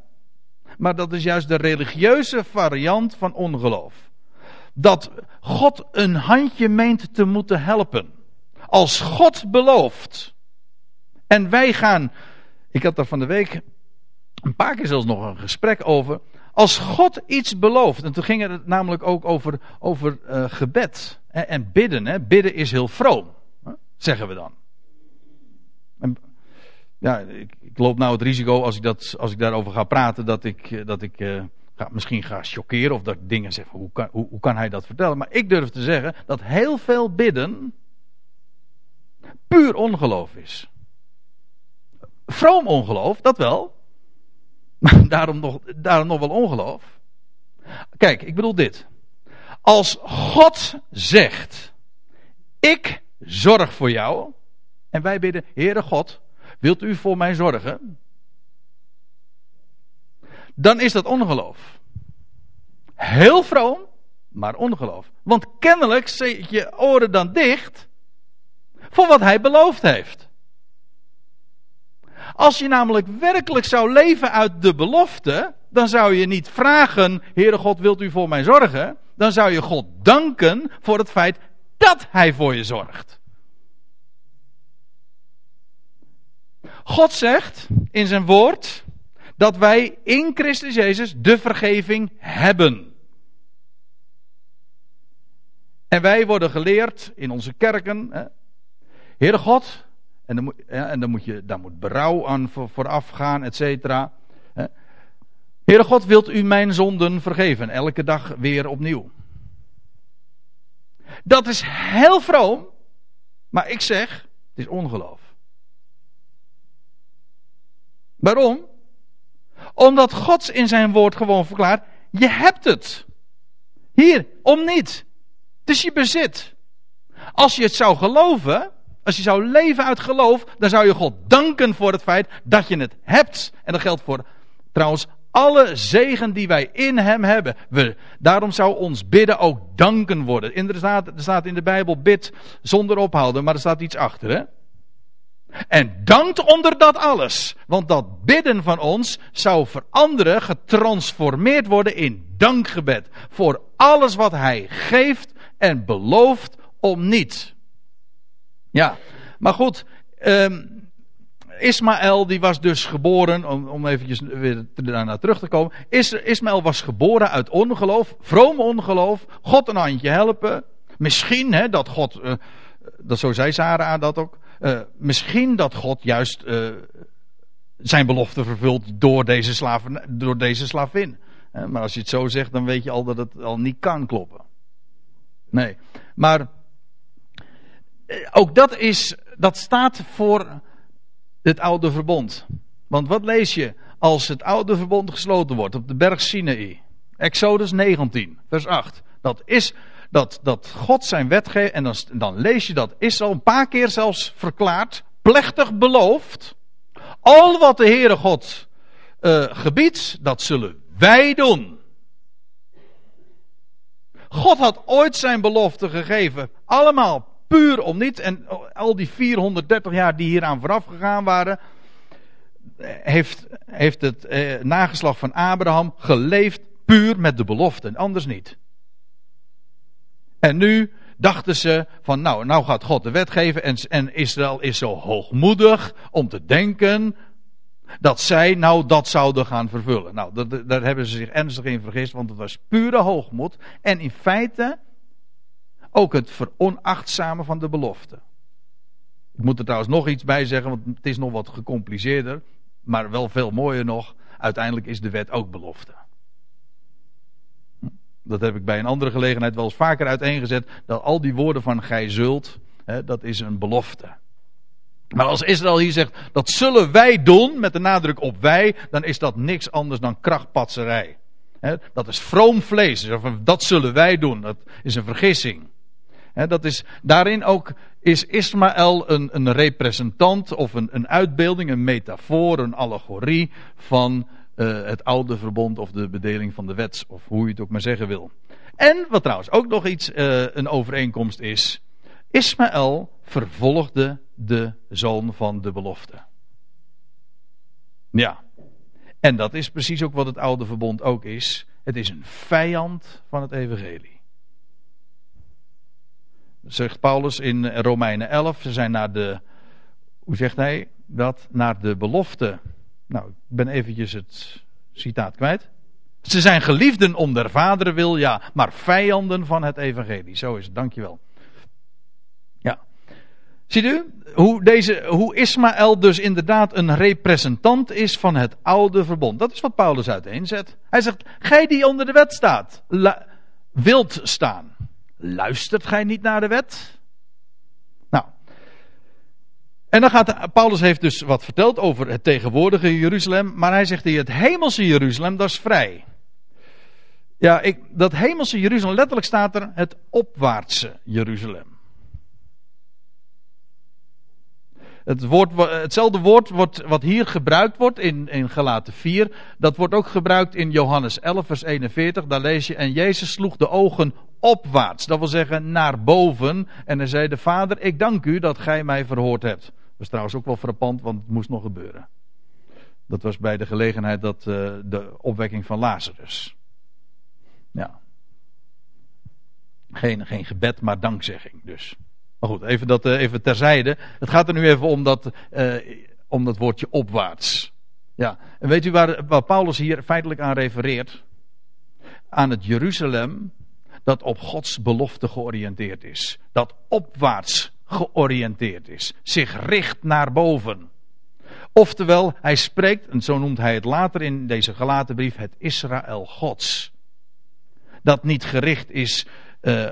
maar dat is juist de religieuze variant van ongeloof. Dat God een handje meent te moeten helpen. Als God belooft. En wij gaan, ik had daar van de week een paar keer zelfs nog een gesprek over. Als God iets belooft, en toen ging het namelijk ook over, over uh, gebed hè, en bidden. Hè. Bidden is heel vroom, hè, zeggen we dan. En, ja, ik, loop nou het risico als ik, dat, als ik daarover ga praten dat ik, eh, dat ik uh, ga, misschien ga choqueren of dat ik dingen zeg. Hoe kan, hoe, hoe kan hij dat vertellen? Maar ik durf te zeggen dat heel veel bidden puur ongeloof is. Vroom ongeloof, dat wel. Maar daarom nog, daarom nog wel ongeloof. Kijk, ik bedoel dit. Als God zegt: Ik zorg voor jou. En wij bidden: Heere God, wilt u voor mij zorgen? Dan is dat ongeloof. Heel vroom, maar ongeloof. Want kennelijk zet je oren dan dicht voor wat hij beloofd heeft. Als je namelijk werkelijk zou leven uit de belofte, dan zou je niet vragen, Heere God, wilt u voor mij zorgen? Dan zou je God danken voor het feit dat Hij voor je zorgt. God zegt in zijn woord dat wij in Christus Jezus de vergeving hebben. En wij worden geleerd in onze kerken, Heere God, en dan moet, en dan moet je, daar moet berouw aan vooraf gaan, et cetera. Heere God, wilt u mijn zonden vergeven? Elke dag weer opnieuw. Dat is heel vroom, maar ik zeg, het is ongeloof. Waarom? Omdat God in zijn woord gewoon verklaart, je hebt het. Hier, om niet. Het is je bezit. Als je het zou geloven, als je zou leven uit geloof, dan zou je God danken voor het feit dat je het hebt. En dat geldt voor trouwens alle zegen die wij in Hem hebben. We, daarom zou ons bidden ook danken worden. Inderdaad, er staat in de Bijbel bid zonder ophouden, maar er staat iets achter. Hè? En dankt onder dat alles. Want dat bidden van ons zou veranderen, getransformeerd worden in dankgebed. Voor alles wat Hij geeft en belooft om niets. Ja, maar goed. Um, Ismaël die was dus geboren, om, om eventjes weer daarna terug te komen. Is, Ismaël was geboren uit ongeloof, vroom ongeloof. God een handje helpen. Misschien hè, dat God, uh, dat zo zei Sarah dat ook. Uh, misschien dat God juist uh, zijn belofte vervult door deze, slaven, door deze slavin. maar als je het zo zegt, dan weet je al dat het al niet kan kloppen. Nee, maar ook dat is, dat staat voor het oude verbond. Want wat lees je als het oude verbond gesloten wordt op de berg Sinaï? Exodus 19, vers 8. Dat is dat, dat God zijn wet geeft, en dan, dan lees je dat is al een paar keer zelfs verklaard, plechtig beloofd. Al wat de Heere God uh, gebiedt, dat zullen wij doen. God had ooit zijn belofte gegeven, allemaal puur om niets. En al die 430 jaar die hieraan vooraf gegaan waren, heeft, heeft het eh, nageslag van Abraham geleefd puur met de belofte en anders niet. En nu dachten ze van nou, nou gaat God de wet geven en, en Israël is zo hoogmoedig om te denken dat zij nou dat zouden gaan vervullen. Nou, daar hebben ze zich ernstig in vergist, want het was pure hoogmoed. En in feite ook het veronachtzamen van de belofte. Ik moet er trouwens nog iets bij zeggen, want het is nog wat gecompliceerder. Maar wel veel mooier nog. Uiteindelijk is de wet ook belofte. Dat heb ik bij een andere gelegenheid wel eens vaker uiteengezet. Dat al die woorden van gij zult, hè, dat is een belofte. Maar als Israël hier zegt, dat zullen wij doen, met de nadruk op wij, dan is dat niks anders dan krachtpatserij. dat is vroom vlees. Dat zullen wij doen. Dat is een vergissing dat is, daarin ook is Ismaël een, een representant of een, een uitbeelding, een metafoor, een allegorie van uh, het oude verbond of de bedeling van de wet, of hoe je het ook maar zeggen wil. En wat trouwens ook nog iets uh, een overeenkomst is, Ismaël vervolgde de zoon van de belofte. Ja, en dat is precies ook wat het oude verbond ook is. Het is een vijand van het evangelie zegt Paulus in Romeinen 11. Ze zijn naar de, hoe zegt hij dat? Naar de belofte. Nou, ik ben eventjes het citaat kwijt. Ze zijn geliefden om der vaderen wil, ja, maar vijanden van het evangelie. Zo is het, dankjewel. Ja. Ziet u hoe, deze, hoe Ismaël dus inderdaad een representant is van het oude verbond. Dat is wat Paulus uiteenzet. Hij zegt, gij die onder de wet staat, wilt staan. Luistert gij niet naar de wet? Nou. En dan gaat Paulus heeft dus wat verteld over het tegenwoordige Jeruzalem, maar hij zegt hier het hemelse Jeruzalem, dat is vrij. Ja, ik, dat hemelse Jeruzalem, letterlijk staat er het opwaartse Jeruzalem. Het woord, hetzelfde woord wordt, wat hier gebruikt wordt in, in Galaten 4, dat wordt ook gebruikt in Johannes 11, vers 41. Daar lees je, en Jezus sloeg de ogen opwaarts, dat wil zeggen naar boven. En hij zei, de Vader, ik dank u dat gij mij verhoord hebt. Dat is trouwens ook wel frappant, want het moest nog gebeuren. Dat was bij de gelegenheid dat uh, de opwekking van Lazarus. Ja. Geen, geen gebed, maar dankzegging dus. Maar goed, even, dat, uh, even terzijde. Het gaat er nu even om dat, uh, om dat woordje opwaarts. Ja, en weet u waar, waar Paulus hier feitelijk aan refereert? Aan het Jeruzalem dat op Gods belofte georiënteerd is. Dat opwaarts georiënteerd is. Zich richt naar boven. Oftewel, hij spreekt, en zo noemt hij het later in deze gelaten brief, het Israël Gods. Dat niet gericht is uh,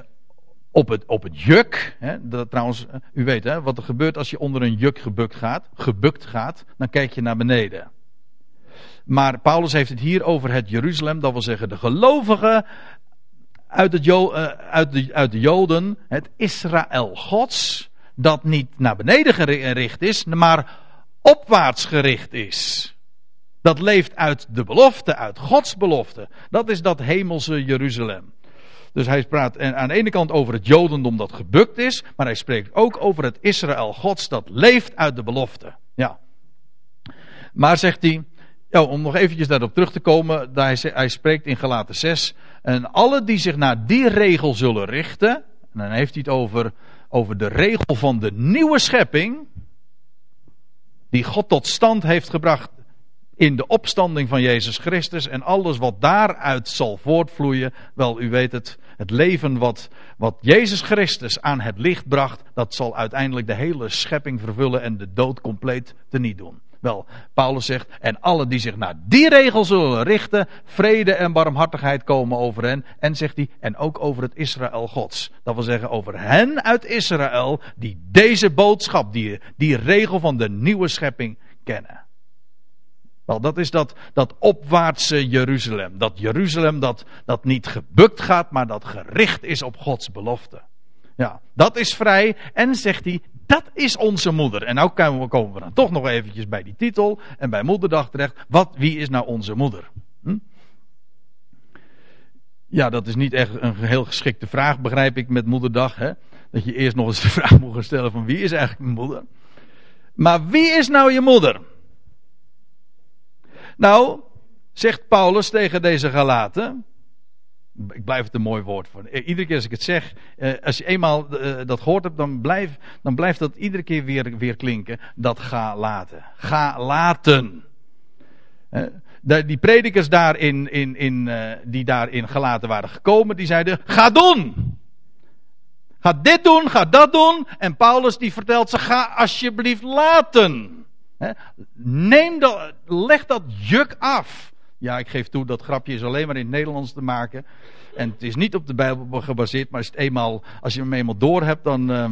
op het, op het juk. Hè, dat, trouwens, u weet hè, wat er gebeurt als je onder een juk gebukt gaat. Gebukt gaat, dan kijk je naar beneden. Maar Paulus heeft het hier over het Jeruzalem, dat wil zeggen de gelovigen uit, het jo, uh, uit, de, uit de Joden, het Israël Gods, dat niet naar beneden gericht is, maar opwaarts gericht is. Dat leeft uit de belofte, uit Gods belofte. Dat is dat hemelse Jeruzalem. Dus hij praat aan de ene kant over het Jodendom dat gebukt is, maar hij spreekt ook over het Israël Gods dat leeft uit de belofte. Ja. Maar zegt hij, om nog eventjes daarop terug te komen, hij, hij spreekt in Galaten 6, en alle die zich naar die regel zullen richten, en dan heeft hij het over, over de regel van de nieuwe schepping, die God tot stand heeft gebracht in de opstanding van Jezus Christus en alles wat daaruit zal voortvloeien. Wel, u weet het, het leven wat, wat Jezus Christus aan het licht bracht, dat zal uiteindelijk de hele schepping vervullen en de dood compleet teniet doen. Wel, Paulus zegt, en alle die zich naar die regel zullen richten, vrede en barmhartigheid komen over hen. En zegt hij, en ook over het Israël Gods. Dat wil zeggen, over hen uit Israël, die deze boodschap, die, die regel van de nieuwe schepping kennen. Wel, dat is dat, dat opwaartse Jeruzalem. Dat Jeruzalem dat, dat niet gebukt gaat, maar dat gericht is op Gods belofte. Ja, dat is vrij. En zegt hij, dat is onze moeder. En nou komen we dan toch nog eventjes bij die titel en bij moederdag terecht. Wat, wie is nou onze moeder? Hm? Ja, dat is niet echt een heel geschikte vraag, begrijp ik, met moederdag. Hè? Dat je eerst nog eens de [LAUGHS] vraag moet stellen van wie is eigenlijk mijn moeder? Maar wie is nou je moeder? Nou, zegt Paulus tegen deze Galaten. Ik blijf het een mooi woord voor. Iedere keer als ik het zeg, eh, als je eenmaal eh, dat gehoord hebt, dan, blijf, dan blijft dat iedere keer weer, weer klinken. Dat ga laten. Ga laten. Eh, die predikers daar in, in, in, die daarin gelaten waren gekomen, die zeiden: Ga doen! Ga dit doen, ga dat doen. En Paulus die vertelt ze: Ga alsjeblieft laten. Neem dat, leg dat juk af. Ja, ik geef toe, dat grapje is alleen maar in het Nederlands te maken. En het is niet op de Bijbel gebaseerd, maar als, het eenmaal, als je hem eenmaal door hebt, dan uh,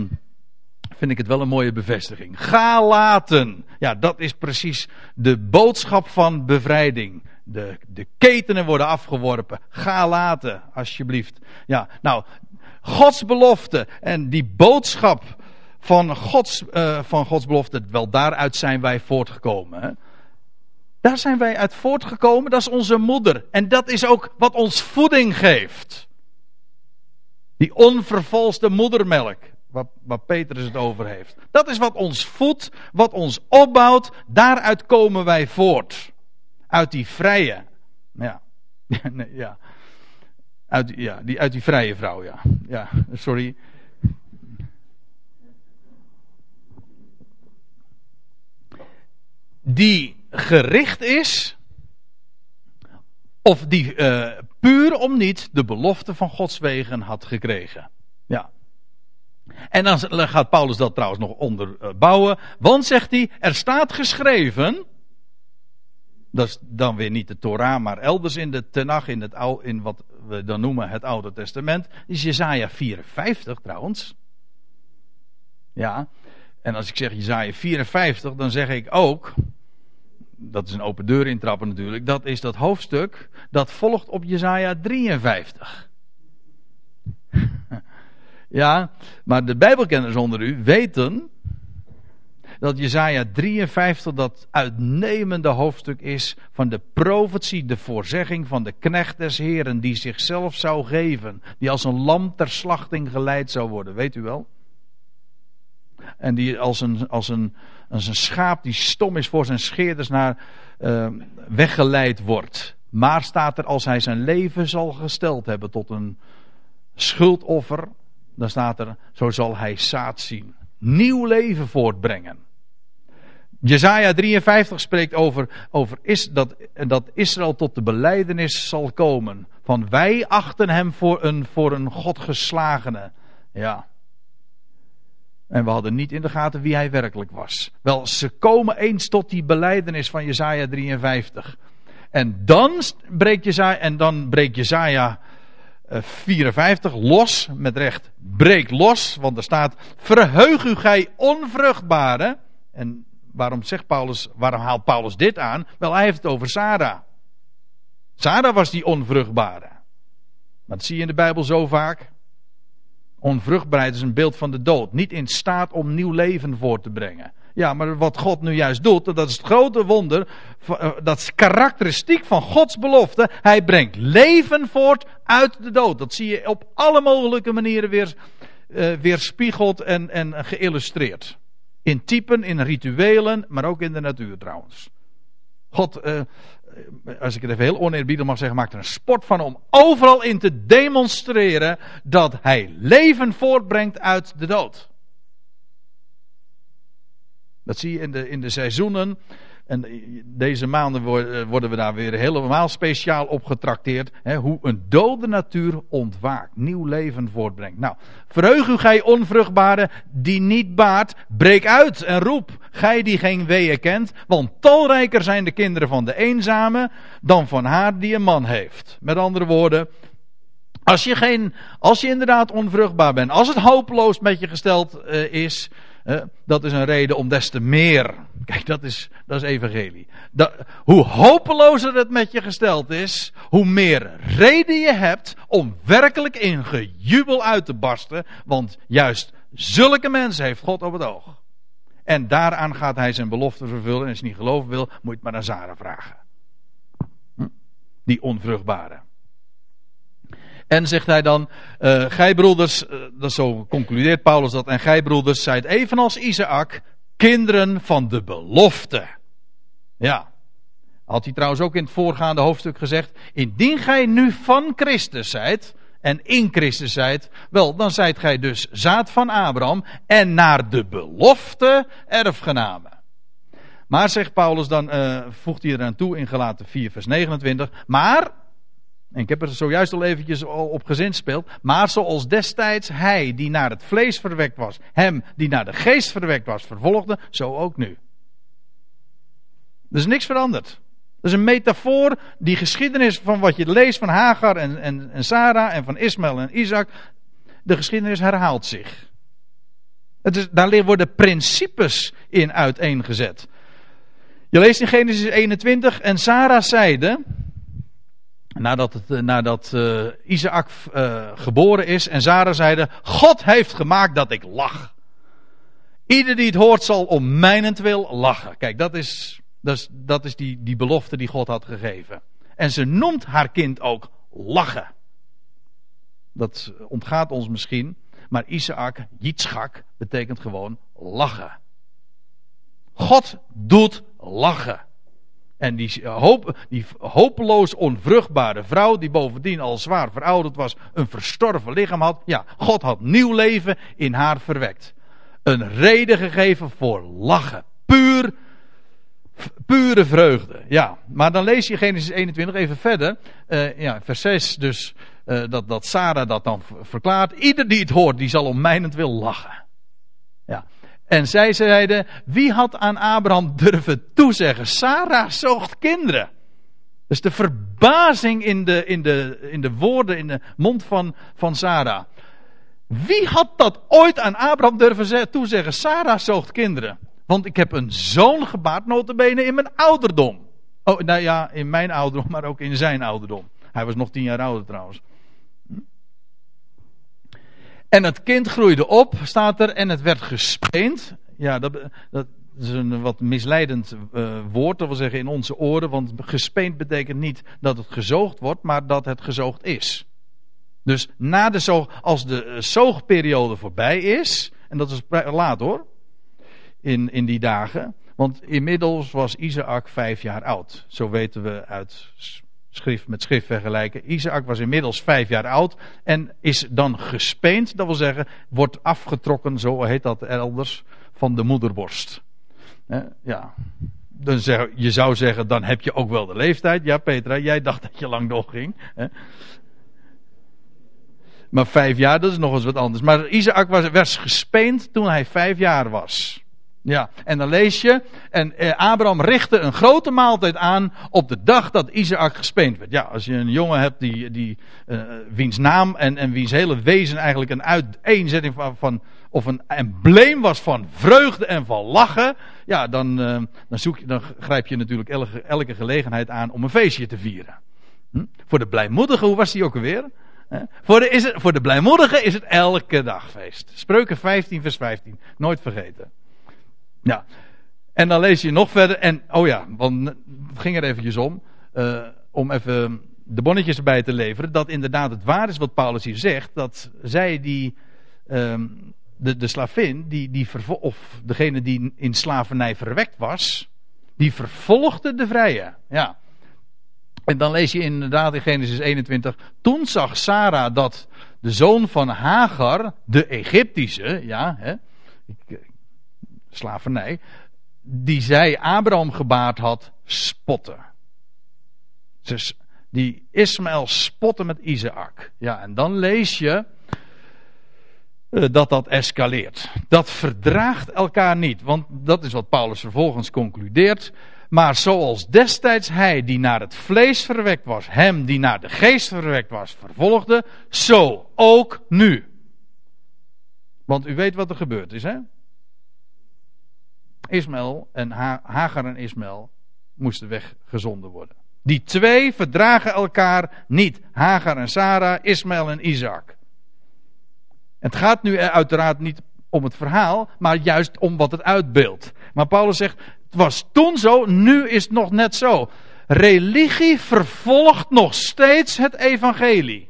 vind ik het wel een mooie bevestiging. Ga laten. Ja, dat is precies de boodschap van bevrijding. De, de ketenen worden afgeworpen. Ga laten, alsjeblieft. Ja, nou, Gods belofte en die boodschap van Gods, uh, van Gods belofte, wel daaruit zijn wij voortgekomen. Hè? Daar zijn wij uit voortgekomen, dat is onze moeder. En dat is ook wat ons voeding geeft. Die onvervalste moedermelk, waar, waar Petrus het over heeft. Dat is wat ons voedt, wat ons opbouwt, daaruit komen wij voort. Uit die vrije, ja, [LAUGHS] ja. Uit, ja, die, uit die vrije vrouw, ja. Ja, sorry. Die gericht is, of die uh, puur om niet de belofte van Gods wegen had gekregen. Ja. En dan gaat Paulus dat trouwens nog onderbouwen, want zegt hij, er staat geschreven, dat is dan weer niet de Torah, maar elders in de Tenach, in, het, in wat we dan noemen het Oude Testament, is Jezaja 54 trouwens. Ja, En als ik zeg Jezaja 54, dan zeg ik ook, dat is een open deur intrappen natuurlijk, dat is dat hoofdstuk dat volgt op Jezaja 53. [LAUGHS] ja, maar de Bijbelkenners onder u weten dat Jezaja 53 dat uitnemende hoofdstuk is van de profetie, de voorzegging van de knecht des Heren die zichzelf zou geven, die als een lam ter slachting geleid zou worden, weet u wel? En die als een, als een, als een schaap die stom is voor zijn scheerders naar uh, weggeleid wordt. Maar staat er als hij zijn leven zal gesteld hebben tot een schuldoffer, dan staat er, zo zal hij zaad zien. Nieuw leven voortbrengen. Jezaja 53 spreekt over, over is, dat, dat Israël tot de beleidenis zal komen. Van wij achten hem voor een, voor een godgeslagene. Ja. En we hadden niet in de gaten wie hij werkelijk was. Wel, ze komen eens tot die beleidenis van Jezaja 53. En dan breekt Jezaja, en dan breekt Jezaja 54 eh, los, met recht, breek los, want er staat, verheug u gij onvruchtbare. En waarom zegt Paulus, waarom haalt Paulus dit aan? Wel, hij heeft het over Sarah. Sarah was die onvruchtbare. Dat zie je in de Bijbel zo vaak. Onvruchtbaarheid is een beeld van de dood. Niet in staat om nieuw leven voor te brengen. Ja, maar wat God nu juist doet, dat is het grote wonder. Eh, dat is karakteristiek van Gods belofte. Hij brengt leven voort uit de dood. Dat zie je op alle mogelijke manieren weer, uh, weerspiegeld en, en geïllustreerd. In typen, in rituelen, maar ook in de natuur trouwens. God, uh, als ik het even heel oneerbiedig mag zeggen, maakt er een sport van om overal in te demonstreren dat hij leven voortbrengt uit de dood. Dat zie je in de, in de seizoenen. En deze maanden worden we daar weer helemaal speciaal op getrakteerd. Hè, hoe een dode natuur ontwaakt, nieuw leven voortbrengt. Nou, verheug u gij onvruchtbare die niet baart, breek uit en roep. Gij die geen weeën kent, want talrijker zijn de kinderen van de eenzame dan van haar die een man heeft. Met andere woorden, als je, geen, als je inderdaad onvruchtbaar bent, als het hopeloos met je gesteld uh, is, dat is een reden om des te meer. Kijk, dat is, dat is evangelie. Dat, hoe hopelozer het met je gesteld is, hoe meer reden je hebt om werkelijk in gejubel uit te barsten. Want juist zulke mensen heeft God op het oog. En daaraan gaat hij zijn belofte vervullen. En als je niet geloven wil, moet je het maar naar Zara vragen. Hm? Die onvruchtbare. En zegt hij dan, uh, gij broeders, uh, dat zo concludeert Paulus dat, en gij broeders zijt evenals Isaac, kinderen van de belofte. Ja. Had hij trouwens ook in het voorgaande hoofdstuk gezegd, indien gij nu van Christus zijt, en in Christus zijt, wel, dan zijt gij dus zaad van Abraham en naar de belofte erfgenamen. Maar zegt Paulus dan, uh, voegt hij eraan toe in Galaten 4 vers 29, maar en ik heb er zojuist al eventjes op gezinspeeld. Maar zoals destijds hij die naar het vlees verwekt was, hem die naar de geest verwekt was, vervolgde, zo ook nu. Er is niks veranderd. Dat is een metafoor, die geschiedenis van wat je leest van Hagar en, en, en Sarah en van Ismaël en Isaac. De geschiedenis herhaalt zich. Het is, daar worden principes in uiteengezet. Je leest in Genesis 21 en Sarah zeide, Nadat, het, eh, nadat uh, Isaac uh, geboren is en Sarah zeiden: God heeft gemaakt dat ik lach. Ieder die het hoort zal om mijnentwil lachen. Kijk, dat is, dat is, dat is die, die belofte die God had gegeven. En ze noemt haar kind ook lachen. Dat ontgaat ons misschien. Maar Isaac, Yitzchak, betekent gewoon lachen. God doet lachen. En die, eh, hoop, die hopeloos onvruchtbare vrouw, die bovendien al zwaar verouderd was, een verstorven lichaam had. Ja, God had nieuw leven in haar verwekt. Een reden gegeven voor lachen. Puur, pure vreugde. Ja, maar dan lees je Genesis 21 even verder. Uh, ja, vers 6 dus, uh, dat, dat Sarah dat dan verklaart. Ieder die het hoort, die zal om mijnentwil lachen. Ja, en zij zeiden, wie had aan Abraham durven toezeggen? Sarah zocht kinderen. Dus de verbazing in de, in de, in de woorden, in de mond van, van Sarah. Wie had dat ooit aan Abraham durven toezeggen? Sarah zoogt kinderen. Want ik heb een zoon gebaard, notabene in mijn ouderdom. Oh, nou ja, in mijn ouderdom, maar ook in zijn ouderdom. Hij was nog tien jaar ouder trouwens. En het kind groeide op, staat er, en het werd gespeend. Ja, dat, dat is een wat misleidend uh, woord, dat wil zeggen in onze oren. Want gespeend betekent niet dat het gezoogd wordt, maar dat het gezoogd is. Dus na de zoog, als de eh, zoogperiode voorbij is, en dat is laat hoor, in, in die dagen. Want inmiddels was Isaac vijf jaar oud. Zo weten we uit schrift met schrift vergelijken. Isaac was inmiddels vijf jaar oud en is dan gespeend. Dat wil zeggen, wordt afgetrokken, zo heet dat elders, van de moederborst. Ja. Dan zeg, je zou zeggen, dan heb je ook wel de leeftijd. Ja, Petra, jij dacht dat je lang doorging. Maar vijf jaar, dat is nog eens wat anders. Maar Isaac was, werd gespeend toen hij vijf jaar was. Ja, en dan lees je, en eh, Abraham richtte een grote maaltijd aan op de dag dat Isaac gespeend werd. Ja, als je een jongen hebt die, die uh, wiens naam en, en wiens hele wezen eigenlijk een uiteenzetting van, van, of een embleem was van vreugde en van lachen, ja, dan, uh, dan, zoek je, dan grijp je natuurlijk elke, elke gelegenheid aan om een feestje te vieren. Hm? Voor de blijmoedige, hoe was die ook alweer? Voor de, is het, voor de blijmoedige is het elke dag feest. Spreuken 15 vers 15, nooit vergeten. Ja. En dan lees je nog verder. En, oh ja, want het ging er eventjes om. Uh, om even de bonnetjes erbij te leveren. Dat inderdaad het waar is wat Paulus hier zegt. Dat zij die. Um, de, de slavin, die, die of degene die in slavernij verwekt was. Die vervolgde de vrije. Ja. En dan lees je inderdaad in Genesis 21. Toen zag Sarah dat de zoon van Hagar, de Egyptische, ja, hè, ik, slavernij, die zij Abraham gebaard had, spotten. Dus die Ismaël spotten met Isaac. Ja, en dan lees je uh, dat dat escaleert. Dat verdraagt elkaar niet, want dat is wat Paulus vervolgens concludeert. Maar zoals destijds hij die naar het vlees verwekt was, hem die naar de geest verwekt was, vervolgde, zo ook nu. Want u weet wat er gebeurd is, hè? Ismaël en Hagar en Ismaël moesten weggezonden worden. Die twee verdragen elkaar niet. Hagar en Sarah, Ismaël en Isaac. Het gaat nu uiteraard niet om het verhaal, maar juist om wat het uitbeeldt. Maar Paulus zegt, het was toen zo, nu is het nog net zo. Religie vervolgt nog steeds het evangelie.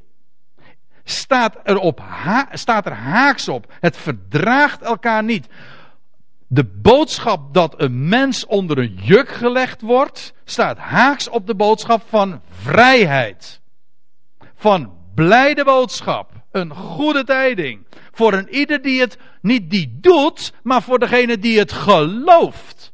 Staat er, op staat er haaks op. Het verdraagt elkaar niet. De boodschap dat een mens onder een juk gelegd wordt, staat haaks op de boodschap van vrijheid. Van blijde boodschap. Een goede tijding. Voor een ieder die het niet die doet, maar voor degene die het gelooft.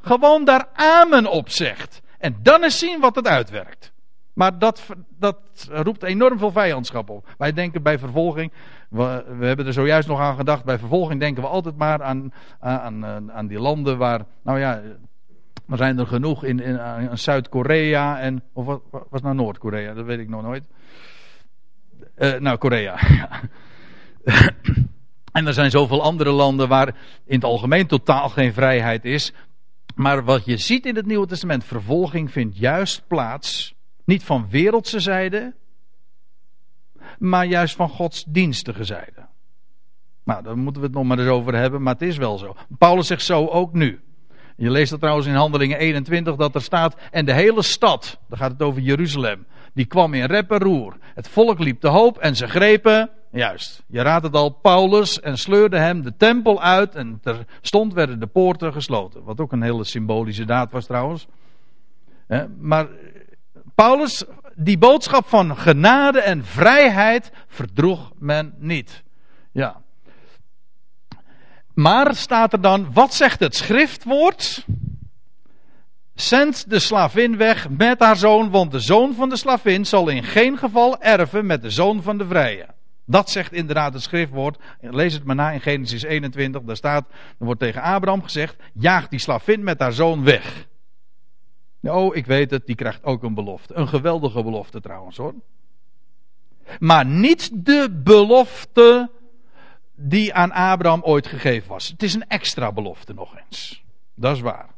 Gewoon daar amen op zegt. En dan eens zien wat het uitwerkt. Maar dat, dat roept enorm veel vijandschap op. Wij denken bij vervolging, we, hebben er zojuist nog aan gedacht, bij vervolging denken we altijd maar aan, aan, aan die landen waar, nou ja, er zijn er genoeg in, in, Zuid-Korea en, of wat was nou Noord-Korea, dat weet ik nog nooit. Uh, nou, Korea, [LAUGHS] en er zijn zoveel andere landen waar in het algemeen totaal geen vrijheid is. Maar wat je ziet in het Nieuwe Testament, vervolging vindt juist plaats niet van wereldse zijde, maar juist van godsdienstige zijde. Nou, daar moeten we het nog maar eens over hebben, maar het is wel zo. Paulus zegt zo ook nu. Je leest dat trouwens in Handelingen 21 dat er staat. En de hele stad, daar gaat het over Jeruzalem, die kwam in rep roer. Het volk liep te hoop en ze grepen, juist, je raadt het al, Paulus en sleurden hem de tempel uit. En terstond werden de poorten gesloten. Wat ook een hele symbolische daad was trouwens. Maar Paulus, die boodschap van genade en vrijheid verdroeg men niet. Ja. Maar staat er dan, wat zegt het schriftwoord? Zend de slavin weg met haar zoon, want de zoon van de slavin zal in geen geval erven met de zoon van de vrije. Dat zegt inderdaad het schriftwoord. Lees het maar na in Genesis 21. Daar staat, er wordt tegen Abraham gezegd: jaag die slavin met haar zoon weg. Oh, ik weet het, die krijgt ook een belofte. Een geweldige belofte trouwens hoor. Maar niet de belofte die aan Abraham ooit gegeven was. Het is een extra belofte nog eens. Dat is waar.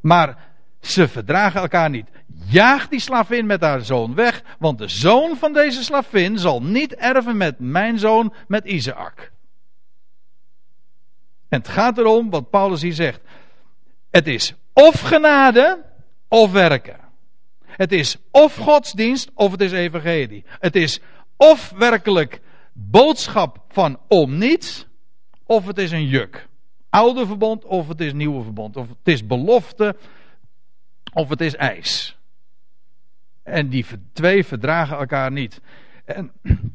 Maar ze verdragen elkaar niet. Jaag die slavin met haar zoon weg, want de zoon van deze slavin zal niet erven met mijn zoon, met Isaac. En het gaat erom wat Paulus hier zegt. Het is of genade of werken. Het is of godsdienst of het is evangelie. Het is of werkelijk boodschap van om niets, of het is een juk. Oude verbond of het is nieuwe verbond. Of het is belofte of het is ijs. En die twee verdragen elkaar niet. En, [CLEARS THROAT]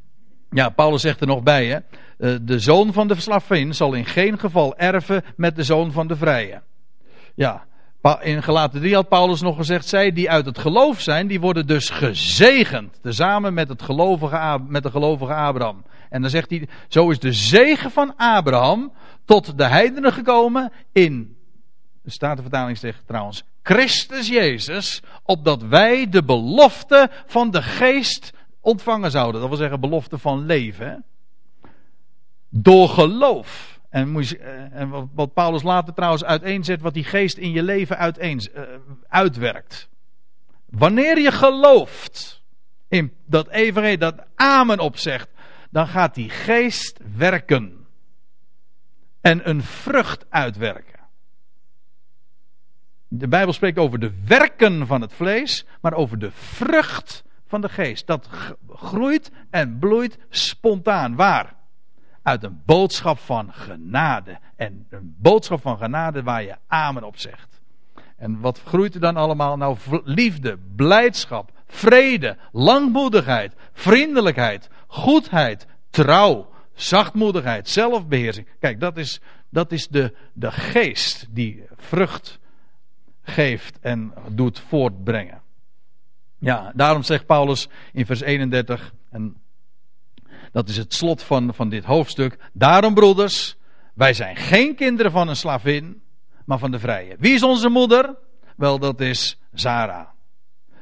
ja, Paulus zegt er nog bij, hè. Eh, de zoon van de slavin zal in geen geval erven met de zoon van de vrije. Ja, in Gelaten 3 had Paulus nog gezegd, zij die uit het geloof zijn, die worden dus gezegend. Tezamen met, het gelovige, met de gelovige Abraham. En dan zegt hij, zo is de zegen van Abraham tot de heidenen gekomen in, de Statenvertaling zegt trouwens, Christus Jezus, opdat wij de belofte van de geest ontvangen zouden. Dat wil zeggen belofte van leven. Door geloof. En, eh, en wat Paulus later trouwens uiteenzet, wat die geest in je leven uiteen, uh, uitwerkt. Wanneer je gelooft in dat evangelie, dat amen opzegt, dan gaat die geest werken. En een vrucht uitwerken. De Bijbel spreekt over de werken van het vlees, maar over de vrucht van de geest. Dat groeit en bloeit spontaan. Waar? Uit een boodschap van genade. En een boodschap van genade waar je amen op zegt. En wat groeit er dan allemaal? Nou, liefde, blijdschap, vrede, langmoedigheid, vriendelijkheid, goedheid, trouw, zachtmoedigheid, zelfbeheersing. Kijk, dat is, dat is de, de geest die vrucht geeft en doet voortbrengen. Ja, daarom zegt Paulus in vers 31, en dat is het slot van, van dit hoofdstuk. Daarom, broeders, wij zijn geen kinderen van een slavin, maar van de vrije. Wie is onze moeder? Wel, dat is Sarah.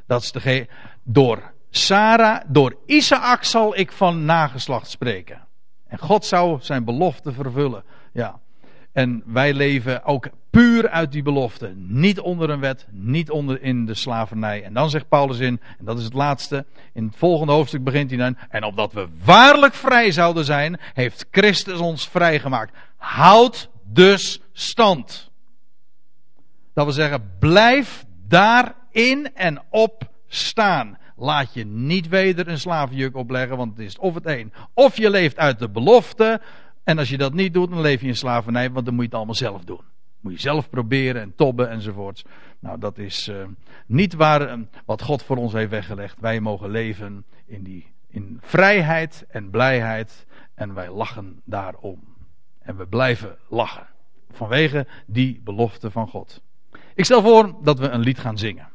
Dat is de, door Sarah, door Isaac zal ik van nageslacht spreken. En God zou zijn belofte vervullen. Ja. En wij leven ook puur uit die belofte. Niet onder een wet, niet onder in de slavernij. En dan zegt Paulus in, en dat is het laatste, in het volgende hoofdstuk begint hij dan. En opdat we waarlijk vrij zouden zijn, heeft Christus ons vrijgemaakt. Houd dus stand. Dat wil zeggen, blijf daarin en op staan. Laat je niet weder een slavenjuk opleggen, want het is of het een. Of je leeft uit de belofte, en als je dat niet doet, dan leef je in slavernij, want dan moet je het allemaal zelf doen. Moet je zelf proberen en tobben enzovoorts. Nou, dat is uh, niet waar uh, wat God voor ons heeft weggelegd. Wij mogen leven in, die, in vrijheid en blijheid. En wij lachen daarom. En we blijven lachen. Vanwege die belofte van God. Ik stel voor dat we een lied gaan zingen.